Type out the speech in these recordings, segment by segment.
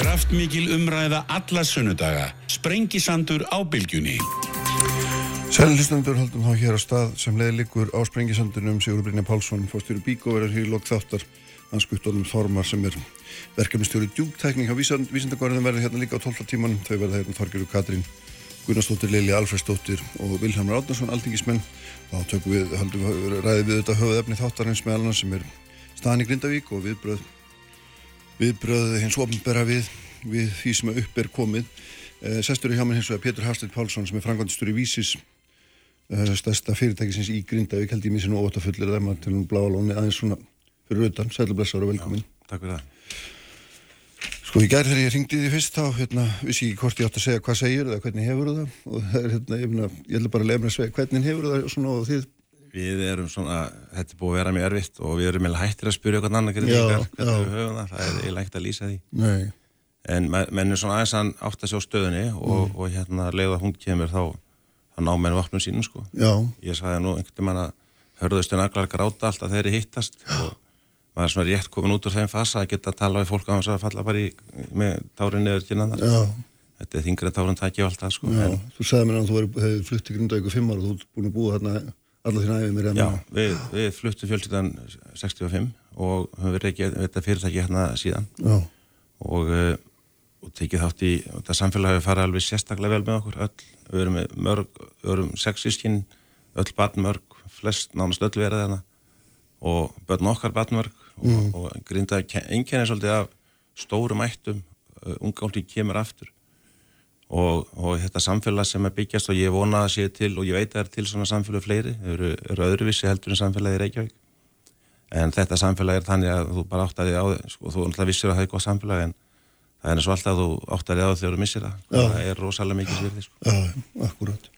Kraftmikil umræða alla sunnudaga. Sprengisandur á bylgjunni. Sællistandur haldum þá hér á stað sem leiðlikur á Sprengisandunum Sigur Brynja Pálsson, fórstjóri Bíkó verður hér í lok þáttar hans Guttorm Þormar sem er verkefnistjóri djúgtækning á vísendagvarðin verður hérna líka á 12 tíman þau verður hérna Þorgjörgur Katrín Gunnarsdóttir, Lili Alfredsdóttir og Vilhelmur Átnarsson, aldingismenn þá tökum við, haldum við ræði við þetta höfuð efni þáttarins með alveg sem er staðan í Grindavík og viðbröð viðbröð hins ofnbæra við, við því sem upp er komið. Eh, Sestur í hjá minn hins vegar Pétur Hafstedt Pálsson sem er frangandistur í Vísis eh, stærsta fyrirtækisins í Grindavík held ég mér sem óta fullir þeim til hún blá alóni aðeins svona fyrir utan, sælu blessaður og velkomin. Já, Takk fyrir það. Sko í gær þegar ég ringdi því fyrst þá hérna, vissi ég ekki hvort ég átt að segja hvað segir eða hvernig hefur það. Og það er hérna, ég, ætla bara að lefna að segja hvernig hefur það svona og þið Við erum svona, þetta er búið að vera mjög erfitt og við erum meðal hættir að spyrja okkur annan hvernig Já, já. við höfum það, það er eiginlega ekkert að lýsa því. Nei, en me- menn er svona aðeins að átta sig á stöðunni og, Mm. og hérna leið að hún kemur þá, þá ná menn vopnum sínum sko. Já, ég sagði nú einhvern veginn að hörðustu naglar gráta alltaf þeir eru hittast og maður er svona rétt komin út úr þeim fasa að geta að tala við fólk á þess að falla bara í, með tárin neður til annar já, þetta er þingri tárin takja og allt það sko já. en, Þú sagði mér að þú hefði flutt til Grindavík og fimm ára og þú ert búin að búa þarna alla þín æfið mér já, við, við fluttum fjölskyldan 65 og höfum verið ekki þetta fyrirtæki hérna síðan. Og, uh, og tekið þátt í þetta samfélag hefur farið alveg sérstaklega vel með okkur öll, við erum með mörg við erum sex sískinn, öll batnmörg flest nánast öll verið þarna. Og börn okkar batnmörg og, og grinda einkenni svolítið af stórum ættum unga fólki kemur aftur og, og þetta samfélag sem er byggjast og ég vona að sé til og ég veit að það er til svona samfélag fleiri, þau eru, eru öðruvísi heldur en samfélagi í Reykjavík en þetta samfélag er þannig að þú bara áttaði á þig sko, þú náttúrulega vissir að það er gott samfélag en það er eins og alltaf að þú áttaði á þig þegar þú missir það Já. það er rosalega mikið svirði sko. já, akkurat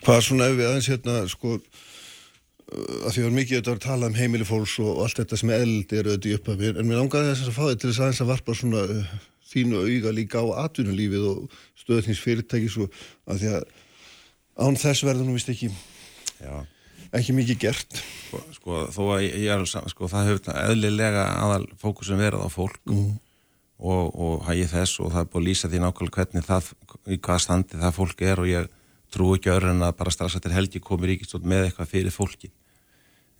Hvað svona ef við aðeins hérna sko uh, að því var mikið þetta að tala um heimili fólks og, og allt þetta sem eld er auðvitað í upphafið en mér langaði þess að fá þetta til þess aðeins að varpa svona uh, þínu auga líka á atvinnulífið og stöðnins fyrirtækis og að því að án þess verður nú vist ekki Já. ekki mikið gert Sko, sko, þó að ég, ég er sko, það hefur eðlilega aðal fókusum verið á fólk Mm. og, og hægið þess og það er búið að lýsa því nákvæmlega hvernig það, í hvað standi það fólk er og ég trú ekki öðru en að bara strax eftir helgi komi ríkistótt með eitthvað fyrir fólki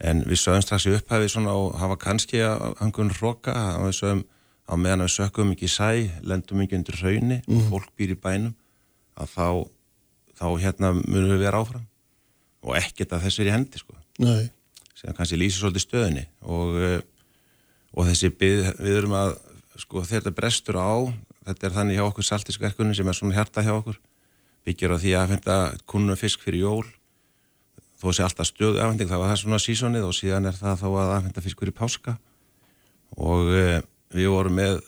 en við sögum strax í upphæfi svona og hafa kannski að hangun hróka að við sögum á meðan við sökum ekki sæ, lendum ekki undir hraunni og fólk býr í bænum að þá, þá hérna munum við vera áfram. Og ekkert að þessu er í hendi sko. Nei, sem kannski lýsir svolítið stöðinni og, eh, og þessi byð, við erum að sko þetta brestur á þetta er þannig hjá okkur saltisverkunni sem er svona hjarta hjá okkur byggir á því að fenda kunnum fisk fyrir jól. Þó sé alltaf stöðu afhending það var það svona sísonið og síðan er það þá að afhenda fisk fyrir páska. Og e, við vorum með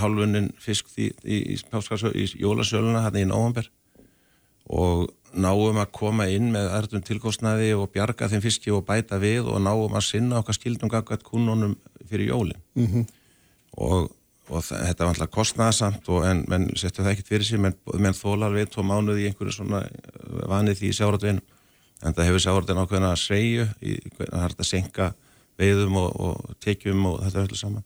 halvunin fisk í, í, í, í jólasöluna hann í nóvamber og náum að koma inn með erðum tilkostnaði og bjarga þeim fiski og bæta við og náum að sinna okkar skildum gaggat kunnunum fyrir jólin. Mhm. og, og þa- þetta var alltaf kostnaðasamt og en menn settu það ekkert fyrir sig menn, menn þólar við tvo mánuði í einhverju svona eh, vanið því í sjáratvinu en það hefur sjáratvinu ákveðna að segju það er hægt að senka veiðum og, og tekjum og þetta öllu saman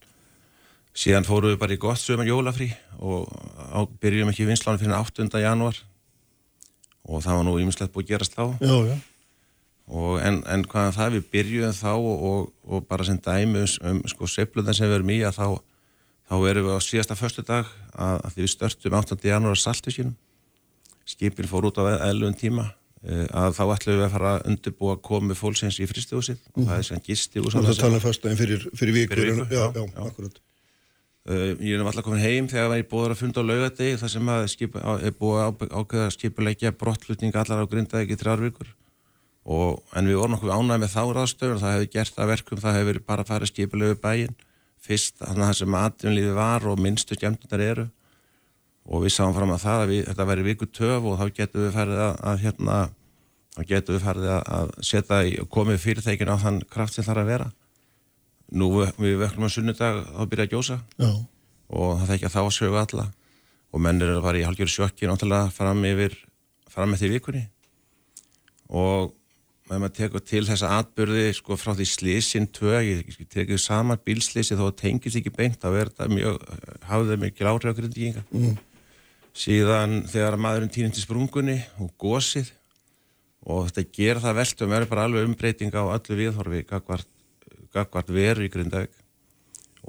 síðan fórum við bara í gott sögum jólafrí og á, byrjum ekki vinslánu fyrir 8. janúar. Og það var nú ýmislegt búið að gerast þá. Já, já. Og en, en hvaðan það við byrjuðum þá og, og, og bara sem dæmi um, um sko sveifluðan sem við erum í að þá, þá erum við á síðasta förstu dag að, að því við störtum 8. janúar að saltu sínum skipin fór út á eðlun tíma eh, að þá ætlum við að fara að undirbúa komi fólksins í fristuhúsið og það er sem gisti Þú ert að tala um fyrstæðin fyrir, fyrir vikur Fyrir viku, en- já, já, já, já. akkurat Uh, ég er alltaf komin heim þegar ég búið að funda á laugadegi þar sem að skipa, á, er búið ákveða að skipulegja brottlutning allar á grindaði þrjár vikur. Og, en við vorum okkur ánægð með þá ráðstöfur það hefði gert það verkum, það hefði bara farið skipulegu bæinn. Fyrst þannig að það sem atvinnlífi var og minnstu skemmtundar eru. Og við sáum fram að það að við, þetta væri viku töf og þá getum við farið að, að hérna, þá getum við farið að, að setja í, komið fyrirtækin á þann kraft sem þarf að vera nú við, vöknum á sunnudag þá byrja að gjósa Já, og það þekki að þá að sögu alla og menn eru að fara í halgjör sjokki náttúrulega fram yfir fram því vikunni og maður tekur til þessa atbyrði sko frá því slísin tvö, ég, tekið saman bílslísi þó tengist ekki beint, er þetta mjög, hafði það mikið áhrif á grindíkinga. Mm. Síðan þegar maðurinn týnir til sprungunni og gósið og þetta ger það veltum, er bara alveg umbreyting á öllu viðhorfi, gagvart veru í grindaug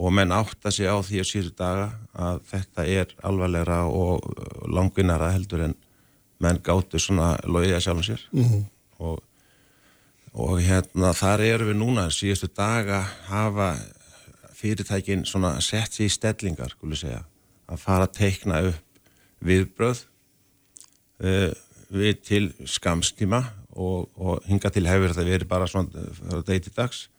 og menn átta sig á því á síðu daga að þetta er alvarlegra og langvinnara heldur en menn gáttu svona loðið að sjálfum sér mm -hmm. og og hérna þar eru við núna síðustu daga hafa fyrirtækin svona sett sér í stellingar segja, að fara að teikna upp viðbröð uh, við til skamstíma og, og hinga til hefur þetta verið bara svona uh, deyti dags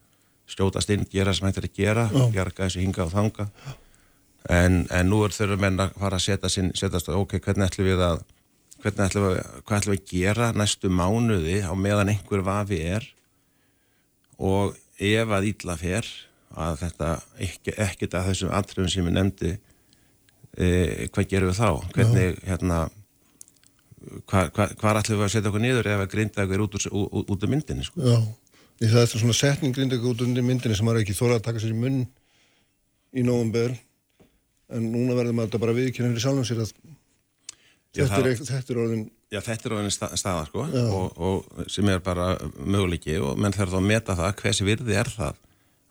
stjótast inn, gera sem hættir að gera bjarga þessu hinga og þanga en, en nú er þurfa menn að fara að setja sinn, setjast að ok, hvernig ætlum við að hvernig ætlum við, hvað ætlum við að gera næstu mánuði á meðan einhver vafi er? Og ef að ítla fer að þetta ekki, ekkert að þessum atriðum sem ég nefndi e, hvað gerum við þá? Hvernig, Já. hérna hvað hva, hva ætlum við að setja okkur niður ef að grindagur er út úr, út úr myndinni sko? Já, það er svona setning grindagur út úr myndinni sem maður ekki þóra að taka sér í munn í nógumber en núna verður maður bara viðkynna fyrir sjálfum sér að Já, þetta, er, þetta er orðin Já, þetta er orðin staða sko og, og sem er bara möguleiki og menn þarf þá að meta það hversi virði er það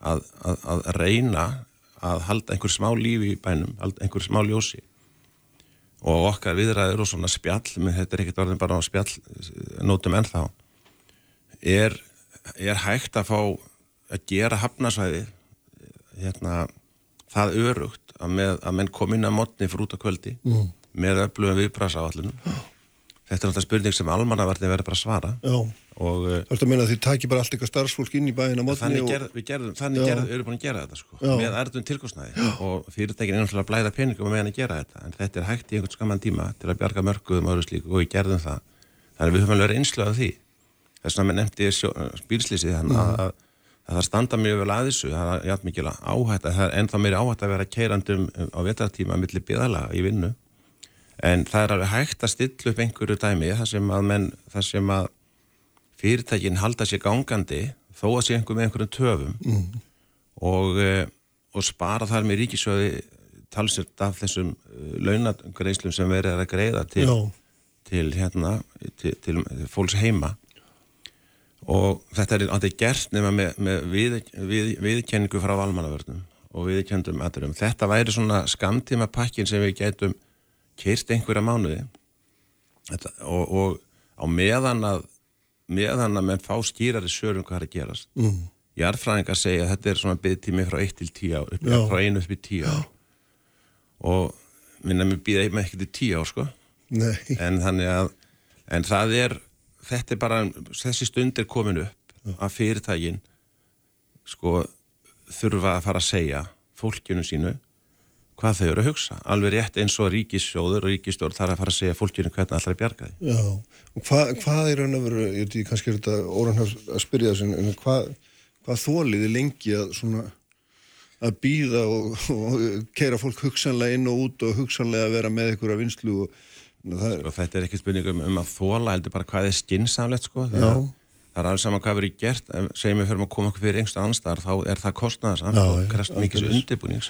að, að, að reyna að halda einhver smá lífi í bænum, halda einhver smá ljósi. Og okkar viðræður og svona spjall, menn þetta er ekkert orðin bara á spjall nótum ennþá er, er hægt að fá að gera hafnasvæði hérna það örugt að, með, að menn kom inn að mótni fyrir út á kvöldi mm. með öflugum viðbrasáallunum þetta er náttúrulega spurning sem almannavarni verður bara að svara. Já, og, þú ert að meina að þið takir bara allt eitthvað starfsfólk inn í bæina Þannig, og... gerð, við gerðum, þannig gerð, við erum búin að gera þetta sko, með erðum tilkostnaði. Og fyrirtækin er náttúrulega að blæða peningum með hann að gera þetta en þetta er hægt í einhvern skamman tíma til að bjarga mörguðum og öðru slíku og við gerðum það. Þannig við höfum alveg einslu af því þess að við nefndi bílslýsið mm. að, að, að það standa mjög vel að þessu. Það er jægt mikil áhætt það er ennþá meiri áhætt að vera keirandum á vetartíma millir byðala í vinnu. En það er alveg hægt að stilla upp einhverju dæmi þar sem að, menn, þar sem að fyrirtækin halda sér gangandi þó að sé einhver með einhverjum töfum. Mm. og, eh, og spara þar með ríkisöði talsett af þessum eh, launagreislum sem verið að greiða til, til, hérna, til, til fólks heima og þetta er alltaf gert nema með, með við, við, viðkenningu frá valmannavörnum og viðkendum aðurum. Þetta væri svona skamtíma pakkin sem við getum kyrst einhverja mánuði Þetta, og, og á meðan að meðan að menn fá skýrari sörum hvað er að gerast mm. Jærfræðingar segja að þetta er svona byggtími frá 1 til 10 ár upp, frá 1 upp í 10 ár og minna mér býða með ekki til 10 ár sko Nei. en þannig að en það er, þetta er bara þessi stund er komin upp að fyrirtægin sko þurfa að fara að segja fólkjunu sínu hvað þau eru að hugsa. Alveg rétt eins og ríkissjóður og ríkistjóður þarf að fara að segja fólkinu hvernig allra er bjargaði. Já, og hva, hvað er raun að vera, ég veit, kannski er þetta órann að spyrja þessu, en hvað, hvað þóliði lengi að svona að býða og, og keira fólk hugsanlega inn og út og hugsanlega að vera með ykkur að vinslu og er... Þetta er ekki spurning um, að þóla, heldur bara hvað er skinsamlegt, sko. Já. Það er alveg saman hvað verið gert, segjum við fyrir að koma okkur fyrir einstu anstæðar, þá er það kostnæðars, og krest mikið undirbúnings.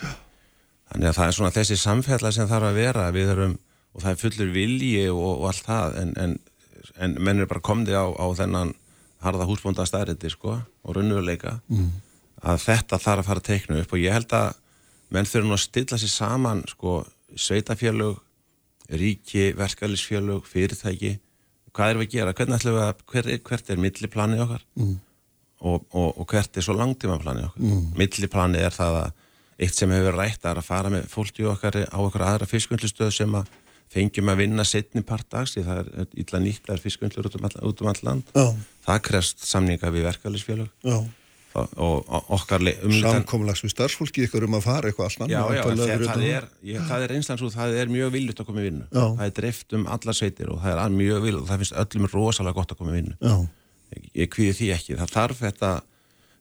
Þannig að það er svona þessi samfella sem þarf að vera við erum, og það er fullur vilji og, og allt það en, en, en menn er bara komði á, á þennan harða húsbónda stæriti sko og raunveruleika mm. að þetta þarf að fara að teikna upp og ég held að menn þurfa nú að stilla sér saman sko sveitafjölug, ríki, verkefælisfjölug, fyrirtæki. Hvað er við að gera, hvernig ætlum við að hver, hvert er milliplanið okkar? Mm. og, og, og hvert er svo langtímaplanið okkar? Mm. milliplanið er það að eitt sem hefur rætt að fara með fólki okkar á okkur aðra fiskvöndlustöð sem að fengjum að vinna setni part dags því það er illa nýtt að fiskvöndlur út um all, út um all land. Já. það krefst samninga við verkefælisfélög og, og okkar Samkomlags við starfsfólki ykkur um að fara eitthvað alltaf Já, já, það, það er, það er einstaklega svo það er mjög viljut að koma í vinnu. Já. það er drift um alla sveitir og það er mjög viljut og það finnst öllum rosalega gott að koma í vinnu. Ég, ég kvíði því ekki, það þarf þetta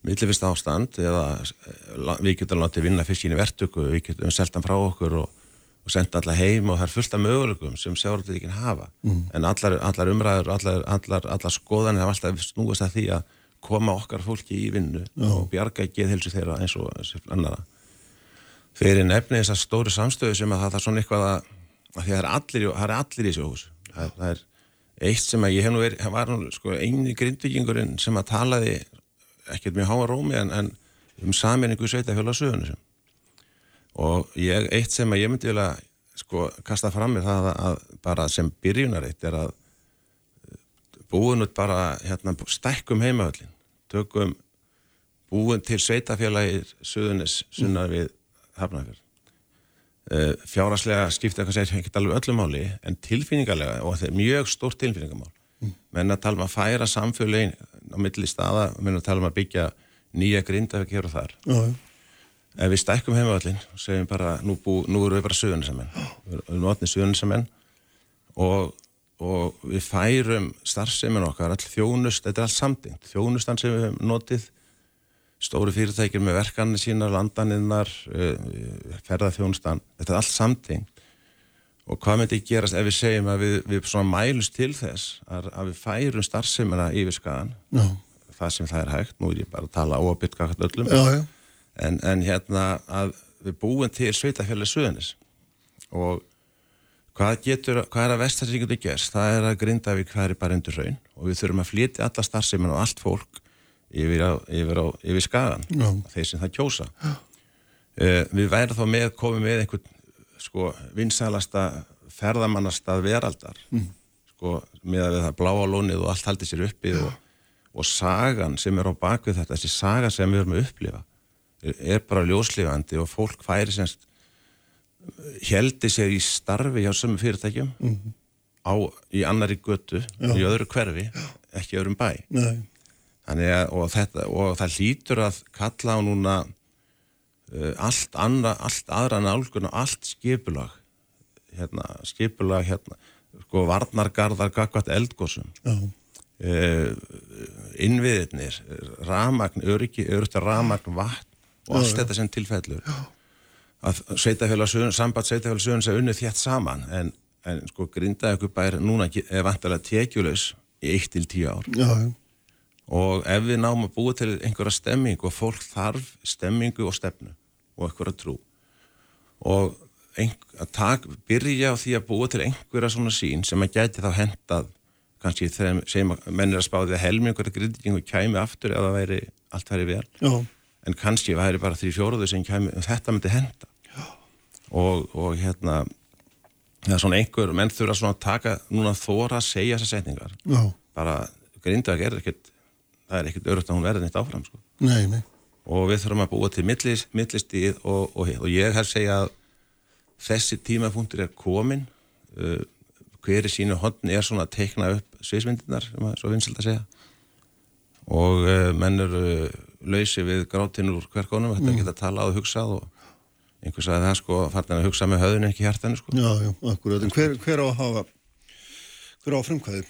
millifist ástand eða eh, við getum látið vinna fiskin í vertöku, við getum seltan frá okkur og, og senda alla heim og það er fullt af möguleikum sem sjávarútveikin hafa. Mm. en allar, allar umræður, allar, allar, allar skoðanir hafa alltaf snúist að því að koma okkar fólki í vinnu Já. og bjarga geðhilsu þeirra eins og annara þeir eru nefnið þessar stóri samstöðu sem að það er svona eitthvað að, að að það er allir, það er allir í þessu hús það, það er eitt sem að ég hef nú verið, það var nú sko eini grindvikingurinn sem að talaði ekkert mjög háa rómi en, en um saminningu sveitafjöla sögunu og ég, eitt sem að ég myndi vilja sko kasta fram með það að bara sem byrjunaritt er að búin út bara hérna stækkum heimavöldin tökum búin til sveitafélagir söðunis sunnar við Hafnarfjörð. Uh, fjáraslega skipta eitthvað sér ekki alveg öllum máli en tilfinningarlega og þetta er mjög stórt tilfinningamál. Mm. menn að tala um að færa samfélagin á milli staða, menn að tala um að byggja nýja grinda við gerum þar. Já, ef við stækkum heimavallin og segjum bara, nú, bú, nú erum við bara söðunisamenn við erum notnið söðunisamenn og, og við færum starfsemin okkar, all þjónust þetta er allt samtingt, þjónustan sem við hefum notið stóri fyrirtækir með verkanir sína, landaninnar eh, ferðarþjónustan, þetta er allt samtingt og hvað myndi gerast ef við segjum að við, við svona mælust til þess að, að við færum starfsemina yfir skagan no. það sem það er hægt, nú er ég bara að tala óabitt kakast öllum. Já, já. En, en hérna að við búum til sveitafjalli Suðunis og hvað getur, hvað er að vestarsingundu gerst, það er að Grindavík hvað er bara undir raun og við þurfum að flytja alla starfsefinn og allt fólk yfir, á, yfir, á, yfir skagan Já. þeir sem það kjósa uh, við værum þá með, komum með einhvern sko vinsælasta ferðamannastað veraldar mm. sko með að það bláa lónið og allt haldi sér uppi og, og sagan sem er á bakvið þetta, þessi saga sem við erum að upplifa er bara ljóslifandi og fólk færi semst heldi sér í starfi hjá sömu fyrirtækjum mm -hmm. á, í annari götu Já. í öðru hverfi, ekki öðrum bæ. Að, og, þetta, og það lítur að kalla á núna uh, allt, anna, allt aðra nálgun og allt skipulag hérna, skipulag hérna, sko varnargarðar gagvat eldgósum uh, innviðirnir ramagn, öryggi, örygta ramagn vatn og allt þetta sem tilfellur að sveitafélagsögun, samband sveitafélagsögun sem unnið þétt saman. En, en sko grindaði okkur bær núna er vantilega tekjulegs í 1-10 ár? Já, já. og ef við náum að búa til einhverja stemming og fólk þarf stemmingu og stefnu og einhverja trú. Og að tak, byrja á því að búa til einhverja svona sín sem að gæti þá hendað kannski þegar sem mennir að spáði að helmingur grindingu kæmi aftur eða væri, allt væri vel. Já. En kannski væri bara því fjóruðu sem kæmi, þetta myndi henda og, og hérna það er svona einhver, menn þurfa svona að taka núna þóra að segja þessar setningar Já. bara grindag er ekkert það er ekkert örugt að hún verði neitt áfram sko. nei, nei. og við þurfum að búa til millistíð og, og, og ég hef segjað að þessi tímapunktur er komin uh, hver í sínu hodni er svona að teikna upp sviðsmyndinar, svo vinsalt að segja og uh, menn eru lausi við grátinn úr hverkonum þetta mm. geta talað og hugsað og einhvers að það sko farnar að hugsa með höðun ekki hjartan sko. Já, já, akkurat, en hver, hver á að hafa hver á að frumkvæði?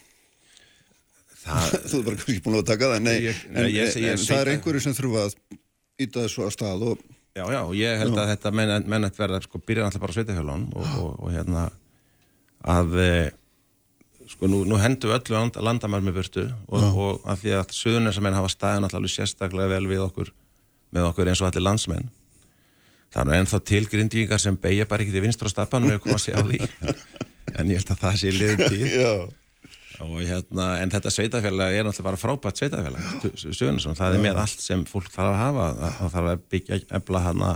Það... Þú er bara ekki búin að taka það, nei, ég, en, ég, ég, en það er einhverju sem þurfa aðýta þessu að stað og Já, já, og ég held já. að þetta menn að verða sko byrja alltaf bara á sveitafjölun og, og, og hérna að eh, sko nú, nú hendur við öllu landamær með burtu og, og af því að söðunarsamenn hafa staðin alltaf sérstaklega vel við okkur með okkur eins og allir landsmenn þannig er ennþá tilgrindíkar sem beigja bara ekki til vinstur á stafanum eða koma að segja á því. En ég held að það sé liðin tíð. Og hérna en þetta sveitafélag er náttúrulega bara frábært sveitafélag það er með allt sem fólk þarf að hafa. Það þarf að byggja efla hana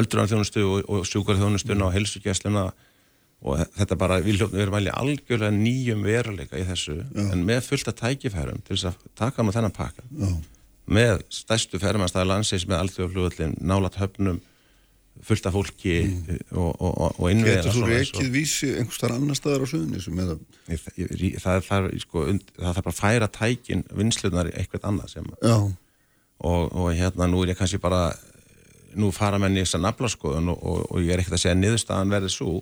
öldrunarþjónustu og, og sjúkarþjónustuna og helsugjæsluna og þetta bara, við, erum alveg algjörlega nýjum veruleika í þessu. Já. en með fullta tækifærum til þess að taka nú þennan pakka. Já. með stærstu fermannstæði landsins með alþjóðflugöldin, nálat höfnum fullta fólki mm. og, og, og innviðina Getur þú ekki vísi einhver starf annar staðar á söðunisum? Það þarf sko, það þarf bara að færa tækin vinslunar eitthvað annað sem og, og hérna nú er ég kannski bara nú fara menni í þess að nafla skoðun og ég er ekkert að segja niðurstaðan verði svo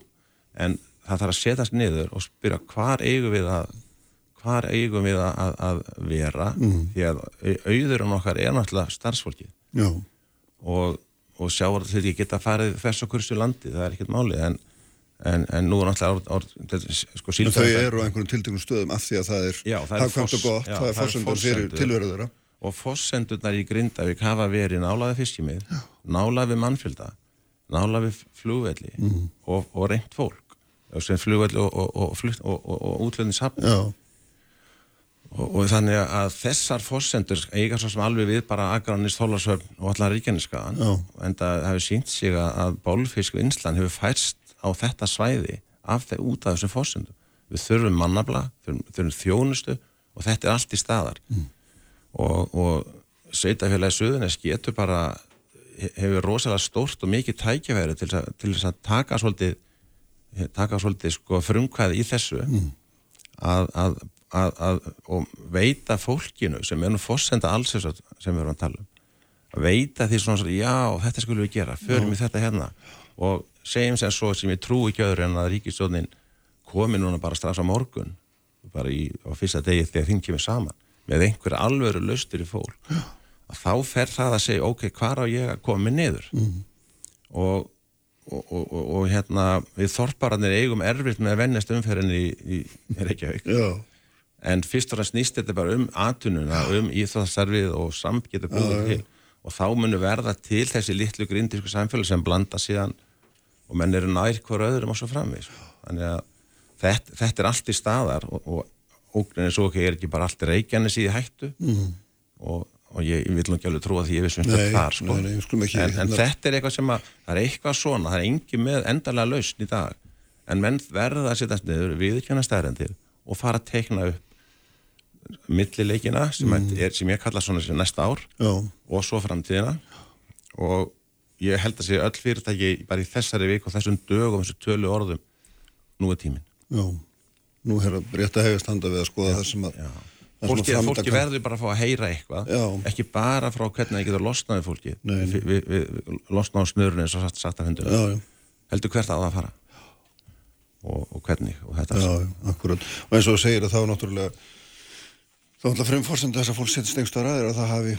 en það þarf að setjast niður og spyrja hvar eigum við að hvar eigum við að, að vera mm. því að auðurinn okkar er náttúrulega starfsfólki og, og sjáur þetta geta farið þess og kursu landi, það er ekkert máli en en, en nú er náttúrulega sko, en þau eru á einhverjum tiltökum stöðum af því að það er hafkvæmt og gott, það er fórsendun fyrir tilverður og fórsendurnar í Grindavík hafa verið nálaði fiskimið nálaði mannfjölda nálaði flugvelli mm. og, og reynd fólk sem flugvelli og, og, og útlöðnishafn og þannig að þessar fórsendur eiga svo sem alveg við bara agrannist hólasöfn og allar ríkjanískaðan en það hefur sínt sig að bólfisku Ínsland hefur færst á þetta svæði af þeir út af þessum fórsendu við þurfum mannabla, þurfum, þurfum þjónustu og þetta er allt í staðar. Mm. og, og sveitafélagi Suðunes getur bara hefur rosalega stórt og mikið tækjafæri til þess að taka svolítið taka svolítið sko frumkvæði í þessu. Mm. að, að, að, að veita fólkinu sem er nú fórsenda alls sem við erum að tala um að veita því svona svona, já, þetta skulum við gera förum við þetta hérna. Og segjum sem svo sem ég trú ekki öðru en að ríkistjónin komi núna bara strax á morgun bara í, á fyrsta degi þegar þing kemur saman með einhver alveru laustur í fólk að þá fer það að segja ok, hvað á ég að koma niður? Mm. og, og, og, og hérna við þorparanir eigum erfitt með að vennast umferðinni í, í Reykjavík en fyrst og næst nýst þetta bara um atununa, um íþjóðsarfið og samt getur búið til. og þá munum verða til þessi litlu grindisku samfélag sem blanda síðan og menn eru nær hver öðrum og svo framvís þannig að þetta, þetta er allt í staðar og ógrinni svo ekki er ekki bara allt í hættu. Mm. og, og ég, ég vil nú ekki alveg trúa því ég vissum þetta þar sko. nei, nei, ekki, en, en þetta er eitthvað sem að það er eitthvað svona, það er engi með endarlega lausn í dag. En menn verða að sittast niður viðkjöna stærrendir og fara að teikna upp millileikina sem, mm. er, sem ég kalla svona sem næsta ár Já. og svo framtíðina. Og ég held að sé öll fyrirtæki bara í þessari vik og þessum dögum, þessu tölu orðum nú er tímin Já, nú er rétt að hefast handa við að skoða þessum að Fólki, fólki verður bara að fá að heyra eitthvað Já. ekki bara frá hvernig það getur losnaði fólki við, við, við losnaði á snurni eins og satt, satt að hundu heldur hvert að það fara? Og, og hvernig? Og Já, akkurat, og eins og segir að þá náttúrulega þá er alltaf fremforsendu þess að fólk setjast einhverstu að ræðir að það hafi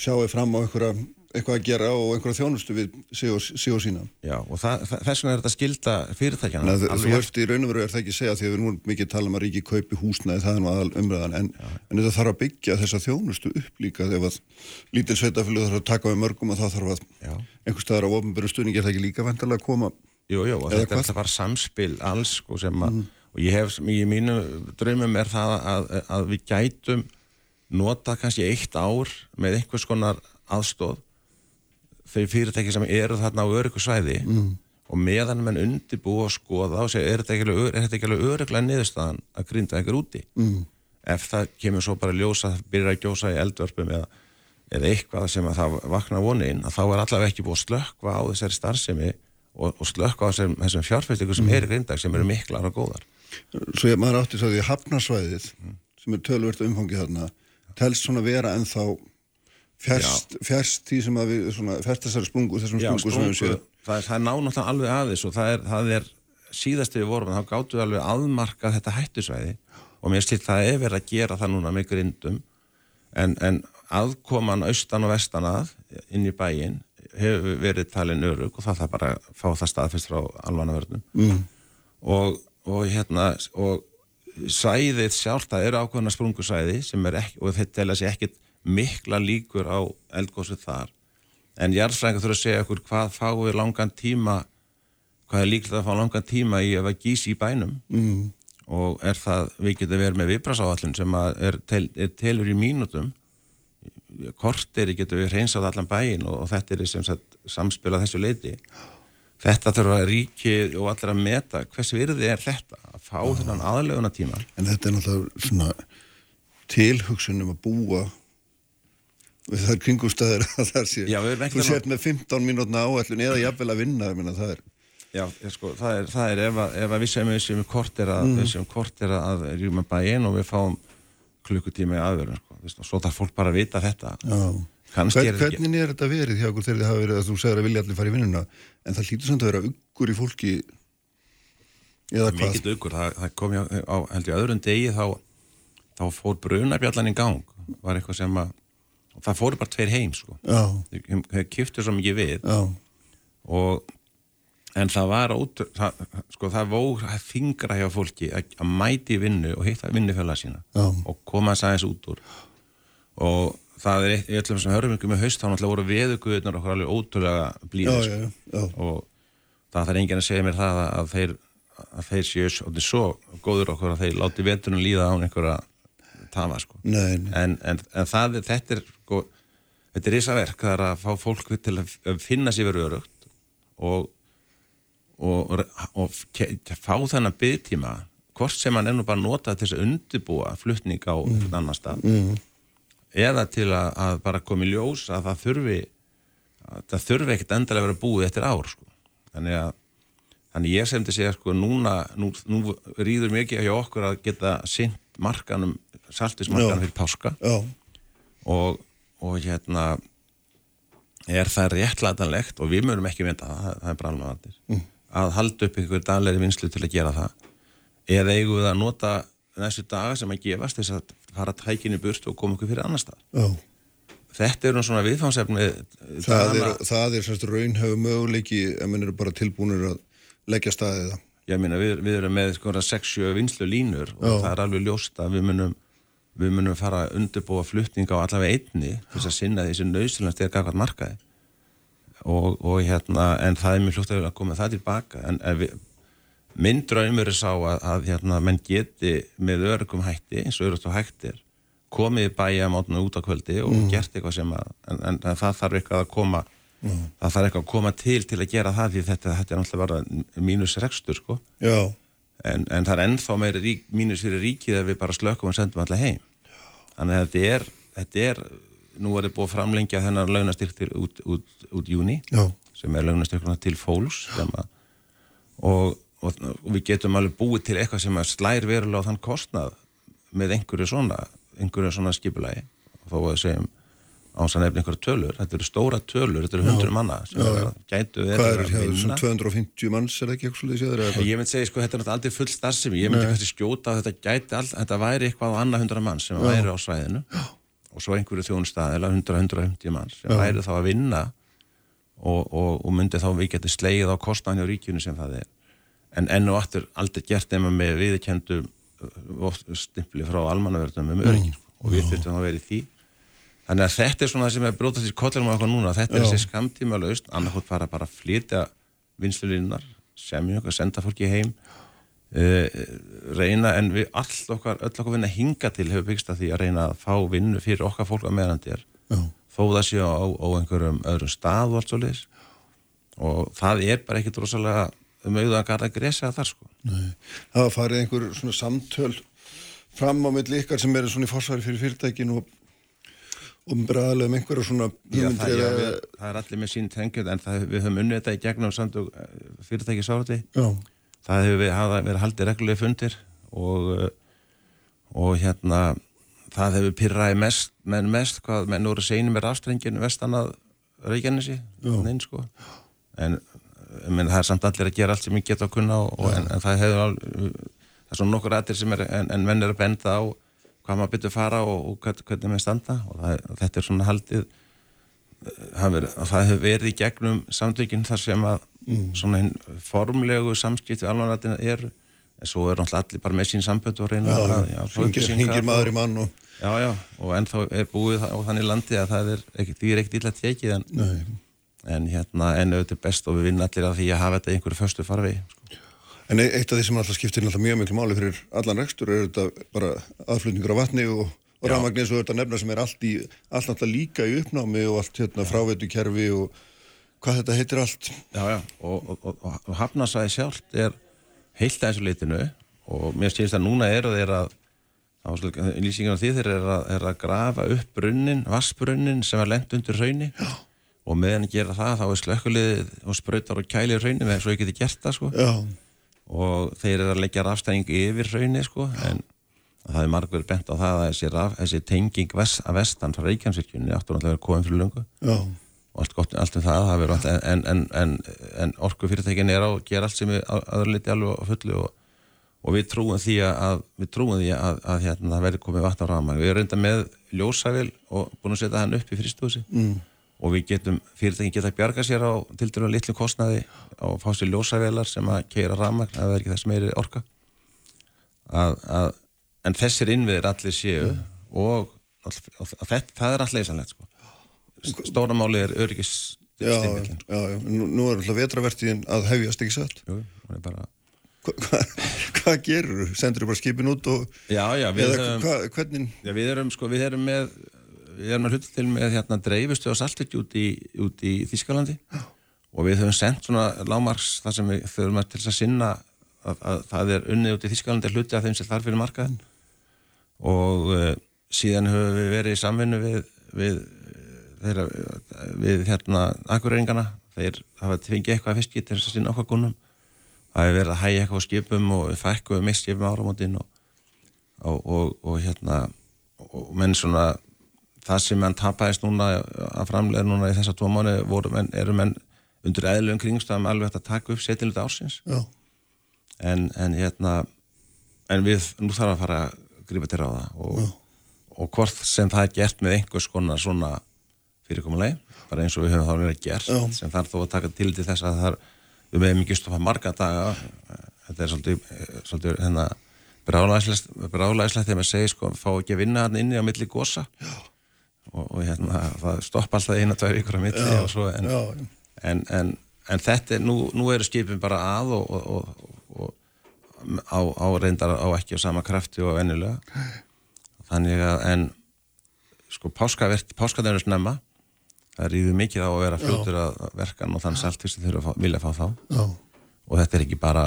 sjáið fram á einhverja eitthvað að gera og einhverja þjónustu við sig og, sig og sína. Já, og það, þess vegna er þetta skilda fyrirtækjana. Þú alveg... ert í raun og veru er það ekki að segja því að við erum mikið að tala um að ríki kaupi húsnaði, það er nú aðal umræðan, en, en þetta þarf að byggja þessa þjónustu upp líka þegar að lítil sveitafélag þarf að taka við mörgum og það þarf að Já. einhver staðar á ofnbjörnu stuðning er það ekki líka vendalega að koma. Jú, jú, og þetta, þetta var samspil alls sko, að, mm. Og ég hef, í mínu draumum er það að, að við gætum nota kannski eitt ár með einhvers konar aðstóð þau fyrirtæki sem eru þarna á öryggsvæði mm. og meðan mann undirbú og skoða og segja er þetta ekki alveg öryglega niðurstaðan að grinda einhver úti mm. ef það kemur svo bara ljósa byrja að gjósa í eldvörpum eða, eða eitthvað sem að það vakna vonin að þá er allavega ekki búið að slökka á þessari starfsemi og, og slökka á þessum, þessum fjárfæstingu sem mm. er í grindag sem eru miklar og góðar Svo ég maður átti svo því hafnarsvæðið sem er tölvört umfangið þarna telst svona vera en þá fjärst, fjärst því sem að við, svona, fjärst þessari sprungu, þessum sprungu, sprungu sem við séum. Það er, er nánáttúrulega alveg aðeins og það er, það er síðast við vorum, þá gáttu við alveg aðmarka þetta hættusvæði og mér stilt það er verið að gera það núna með grindum en, en aðkoman austan og vestan að inn í bæin hefur verið talin örug og það þarf bara að fá það staðfest frá alvanavörnum mm. og, og hérna og sæðið sjálf, það eru ákveðna sprungusæði sem er ekki, og þetta telja sér ekkit mikla líkur á eldgóðsvið þar. En jarðfræðingar þurfa að segja okkur hvað fáum við langan tíma hvað er líklegt að fá langan tíma í að gísi í bænum. Mm. og er það, við getum verið með viðbrasáallin sem er, tel, er telur í mínutum korteri getur við hreinsað allan bæin og, og þetta er sem sagt samspil að þessu leiti þetta þurfa að ríki og allir að meta hvers virði er þetta að fá ah. þennan aðleguna tíma En þetta er náttúrulega svona tilhugsunum að búa við þar kringumstæðir að það sé Já, þú set með 15 mínútna áallun eða jafnvel að vinna minna, það er Já, sko, það er, það er ef, að, ef að við sem við sem kort er að, mm. kort er að rjúma bæinn og við fáum klukkutíma í aðverðin sko. svo þarf fólk bara að vita þetta Hvern, er Hvernig er þetta verið hjá okkur þegar þið hafa verið að þú segir að vilja allir fara í vinnuna en það hlýtur samt að vera uggur í fólki eða hvað? Mikið uggur, það, það kom ég á held ég öðrun degi þá, þá fór brunabjallan í gang var eitthvað sem að það fóru bara tveir heim sko þeir kiftu svo mikið við Já. og en það var út, það, sko það vóð þingra hjá fólki að, að mæti vinnu og hitta vinnufjöla sína Já. og koma aðeins út úr og það er eitt, í öllum sem hörum ykkur með haust þá náttúrulega voru veðuguðunar okkur alveg ótrúlega já, blíðir já, já, og það þarf enginn að segja mér það að, að þeir að þeir séu svo, góður okkur að þeir láti veturinn líða án einhverja tafa sko. Nei, nei, en, en, en það, þetta er sko, þetta er risaverk, það er að fá fólk til að að finna sér verið örugt og og, og, og fá þennan byggtíma hvort sem hann er nú bara notað til þess að undibúa flutning á mm. annar stað eða til að, að bara koma í ljós að það þurfi að það þurfi ekkert endalega að vera búið eftir ár sko. þannig að þannig ég sem til segja sko núna nú, nú rýður mikið hjá okkur að geta sint markanum saltismarkanum fyrir páska já, og, og hérna er það réttlætanlegt og við mögum ekki mynda það, það, það er bara alveg vandir mm. að halda upp einhver daglegri vinslu til að gera það eða eigum við að nota þessu daga sem að gefast þess að fara tækinu burt og koma okkur fyrir annar stað já. þetta er nú svona viðfánsefni Það er, það er semst raunhefur möguleiki ef menn eru bara tilbúinir að leggja staðið það. ég meina við, við erum með sko 6-7 vinslu línur og Já. það er alveg ljóst að við munum við munum fara að undirbúa flutning á allavega einni þess að sinna sem nöðsynlega styrir gafkvæmt markaði og, og hérna en það er mjög fljótt að koma það tilbaka en ef við, minn draumur er sá að, að hérna menn geti með örgum hætti eins og og hættir komið í bæja mátuna út á kvöldi og gert eitthvað sem að en, en, en það þarf eitthvað að koma það þarf eitthvað að koma til til að gera það því þetta, þetta er náttúrulega bara mínus rekstur sko. Já, en, en það er ennþá meiri rík, mínus fyrir ríkið ef við bara slökum og sendum alla heim. Þannig að þetta er, þetta er nú er þetta búið að framlengja þennan launastyrk til út, út, út júni já, sem er launastyrkuna til fólks sem að, og, og, og við getum alveg búið til eitthvað sem slær verulega á þann kostnað með einhverju svona, einhverju svona skipulagi. Þó að segjum ás að nefna einhverja tölur, þetta eru stóra tölur þetta eru hundur manna Já, er já. gætu hvað verið er að hér, vinna. svona 250 manns er ekki eitthvað svolítið eða Ég myndi segja, sko, þetta er aldrei full starfsemi, ég myndi kannski skjóta að þetta gæti all, þetta væri eitthvað á annað hundra mann sem væri á svæðinu. Og svo einhverju þjónustæðila, 100-150 mann sem væri þá að vinna og, og, og myndi þá við geti slegið á kostnæðan hjá ríkjunu sem það er en enn og aftur aldrei gert nema með viðkendu stimpli frá almannaverðnum um öryggin og við þurfum að vera í því. Þannig að þetta er svona það sem er brótast í kollinum á okkur núna, þetta er þessi skamtíma laust, annarkot fara bara að flytja vinslulinnar, semja okkur, senda fólki heim, uh, reyna, en við all okkar, öll okkar vinna hinga til hefur byggst að því að reyna að fá vinnu fyrir okkar fólk að meðan þetta er, þó það sé á, á einhverjum öðrum stað og allt svo leis og það er bara ekkit rosalega um auðvitað að garda gresa þar sko. nei. Það farið einhver svona samtöl fram á milli ykkar sem eru svona í forsvari fyrir fyrirtækin og og bræðilega um einhverja svona Já, það, já, við, það er allir með sín tengjum en það, við höfum unnið þetta í gegnum samtök fyrirtæki sárati Já, það hefur verið, haldið reglulega fundir og, uh, og hérna það hefur pyrraði mest, menn mest hvað menn voru seinir með rafstrengin vestan að Reykjanesi sko. en menn, það er samt allir að gera allt sem ég geta að kunna og, og, en, en það hefur það er svona nokkur aðtir sem er en, en menn er að benda á hvað maður byrju fara og, og hvern- hvernig maður standa og það, þetta er svona haldið það hefur, það hefur verið í gegnum samtökin þar sem að svona hinn formlegu samskipti almanrættina eru en svo er allir bara með sín sambönd og reyna já, að já, hringir, hringir maður í mann og já, já, og ennþá er búið á þannig landi að það er ekki, því er ekkert illa tekið en, Nei. En hérna, en auðvitað best og við vinna allir að því að hafa þetta einhverju föstu farfi sko. En e- eitt af því sem alltaf skiptir alltaf mjög miklu máli fyrir allan rekstur er þetta bara aðflutningur á vatni og, og Já. rafmagni eins og þetta nefna sem er allt, í, allt alltaf líka í uppnámi og allt hérna fráveitukerfi og hvað þetta heitir allt. Já, já, og, og, og, hafnasæði sjálft er heilt að þessu litinu og mér skilst að núna eru þeir að lýsingar á því þeir eru að, er að grafa upp brunnin, vassbrunnin sem er lent undir raunni já. Og meðan að gera það þá er slökkuliðið og sprautar og kælir raunni með svo ég geti gert það sko. Já, og þeir eru að leggja rafstæðing yfir raunni sko en það er margur bent á það að þessi, raf, þessi tenging vest, að vestan frá Reykjanesvirkjunni áttur náttúrulega að koma fyrir lungu já, og allt gott allt um það, það verður allt en, en, en, en orkufyrirtækin er á að gera allt sem er aðurleiti alveg fullu og, og við trúum því að við trúum því að, að hérna, það verður komið vatn á rafmagn. Við erum reynda með ljósavel og búin að setja hann upp í fristúsi mm. Og við getum, fyrirtækin geta að bjarga sér á til dæru litlu kostnaði að fá sér ljósavelar sem að keira ramagn að það er ekki þess meiri orka að, að, en þessir innviðir allir séu og all, að þetta, það er allir leysanlegt sko. stóra máli er öryggis Já, já, sko. já, nú, nú er alltaf vetravertíðin að hefjast ekki satt. Jú, hún er bara Hva, hva, hvað gerur þú? Sendur þú bara skipin út og... já, já, við höfum hva, hvernig... Já, við erum, sko, við erum með við erum að hluta til með hérna dreifustu á Saltvík út í, út í Þískalandi og við höfum sendt svona lámarks þar sem við þurfum að til þess að sinna að, að það er unnið út í Þískalandi hluti af þeim sem þarf fyrir markaðin og uh, síðan höfum við verið í samvinnu við við, þeirra, við hérna akkurreiringana þeir hafa fengið eitthvað fiski til þess að sinna okkar gunnum það hefur verið að hægja eitthvað skipum og við fækkuðum mist skipum áramótin og, og, og, og hérna og menn svona það sem menn tapaðist núna að framlega núna í þessa tvo mánu eru menn undir eðlum kringstæðum alveg hægt að taka upp setinlut ársins. Já, en, en hérna en við, nú þarf að fara að grípa til það og, og hvort sem það er gert með einhvers konar svona fyrirkomulegi, bara eins og við höfum þá verið gert, Já. sem þarf þó að taka til til þess að það er, við meðum ekki stoppa marga daga. Þetta er svolítið, svolítið hérna brálæðislegt þegar maður segir sko, fá ekki að vinna hann inni á milli gósa og, og hérna það stoppa alltaf eina, tvær ykkur á milli og svo en, en, en, en þetta er, nú, nú eru skipin bara að og, og, og, og á, á reyndar á ekki á sama krafti og vennilega þannig að en sko páskaðar er snemma. Það ríður mikið á að vera fljótur að verkan og þann saltfyrst þeir eru að vilja fá þá. Já, og þetta er ekki bara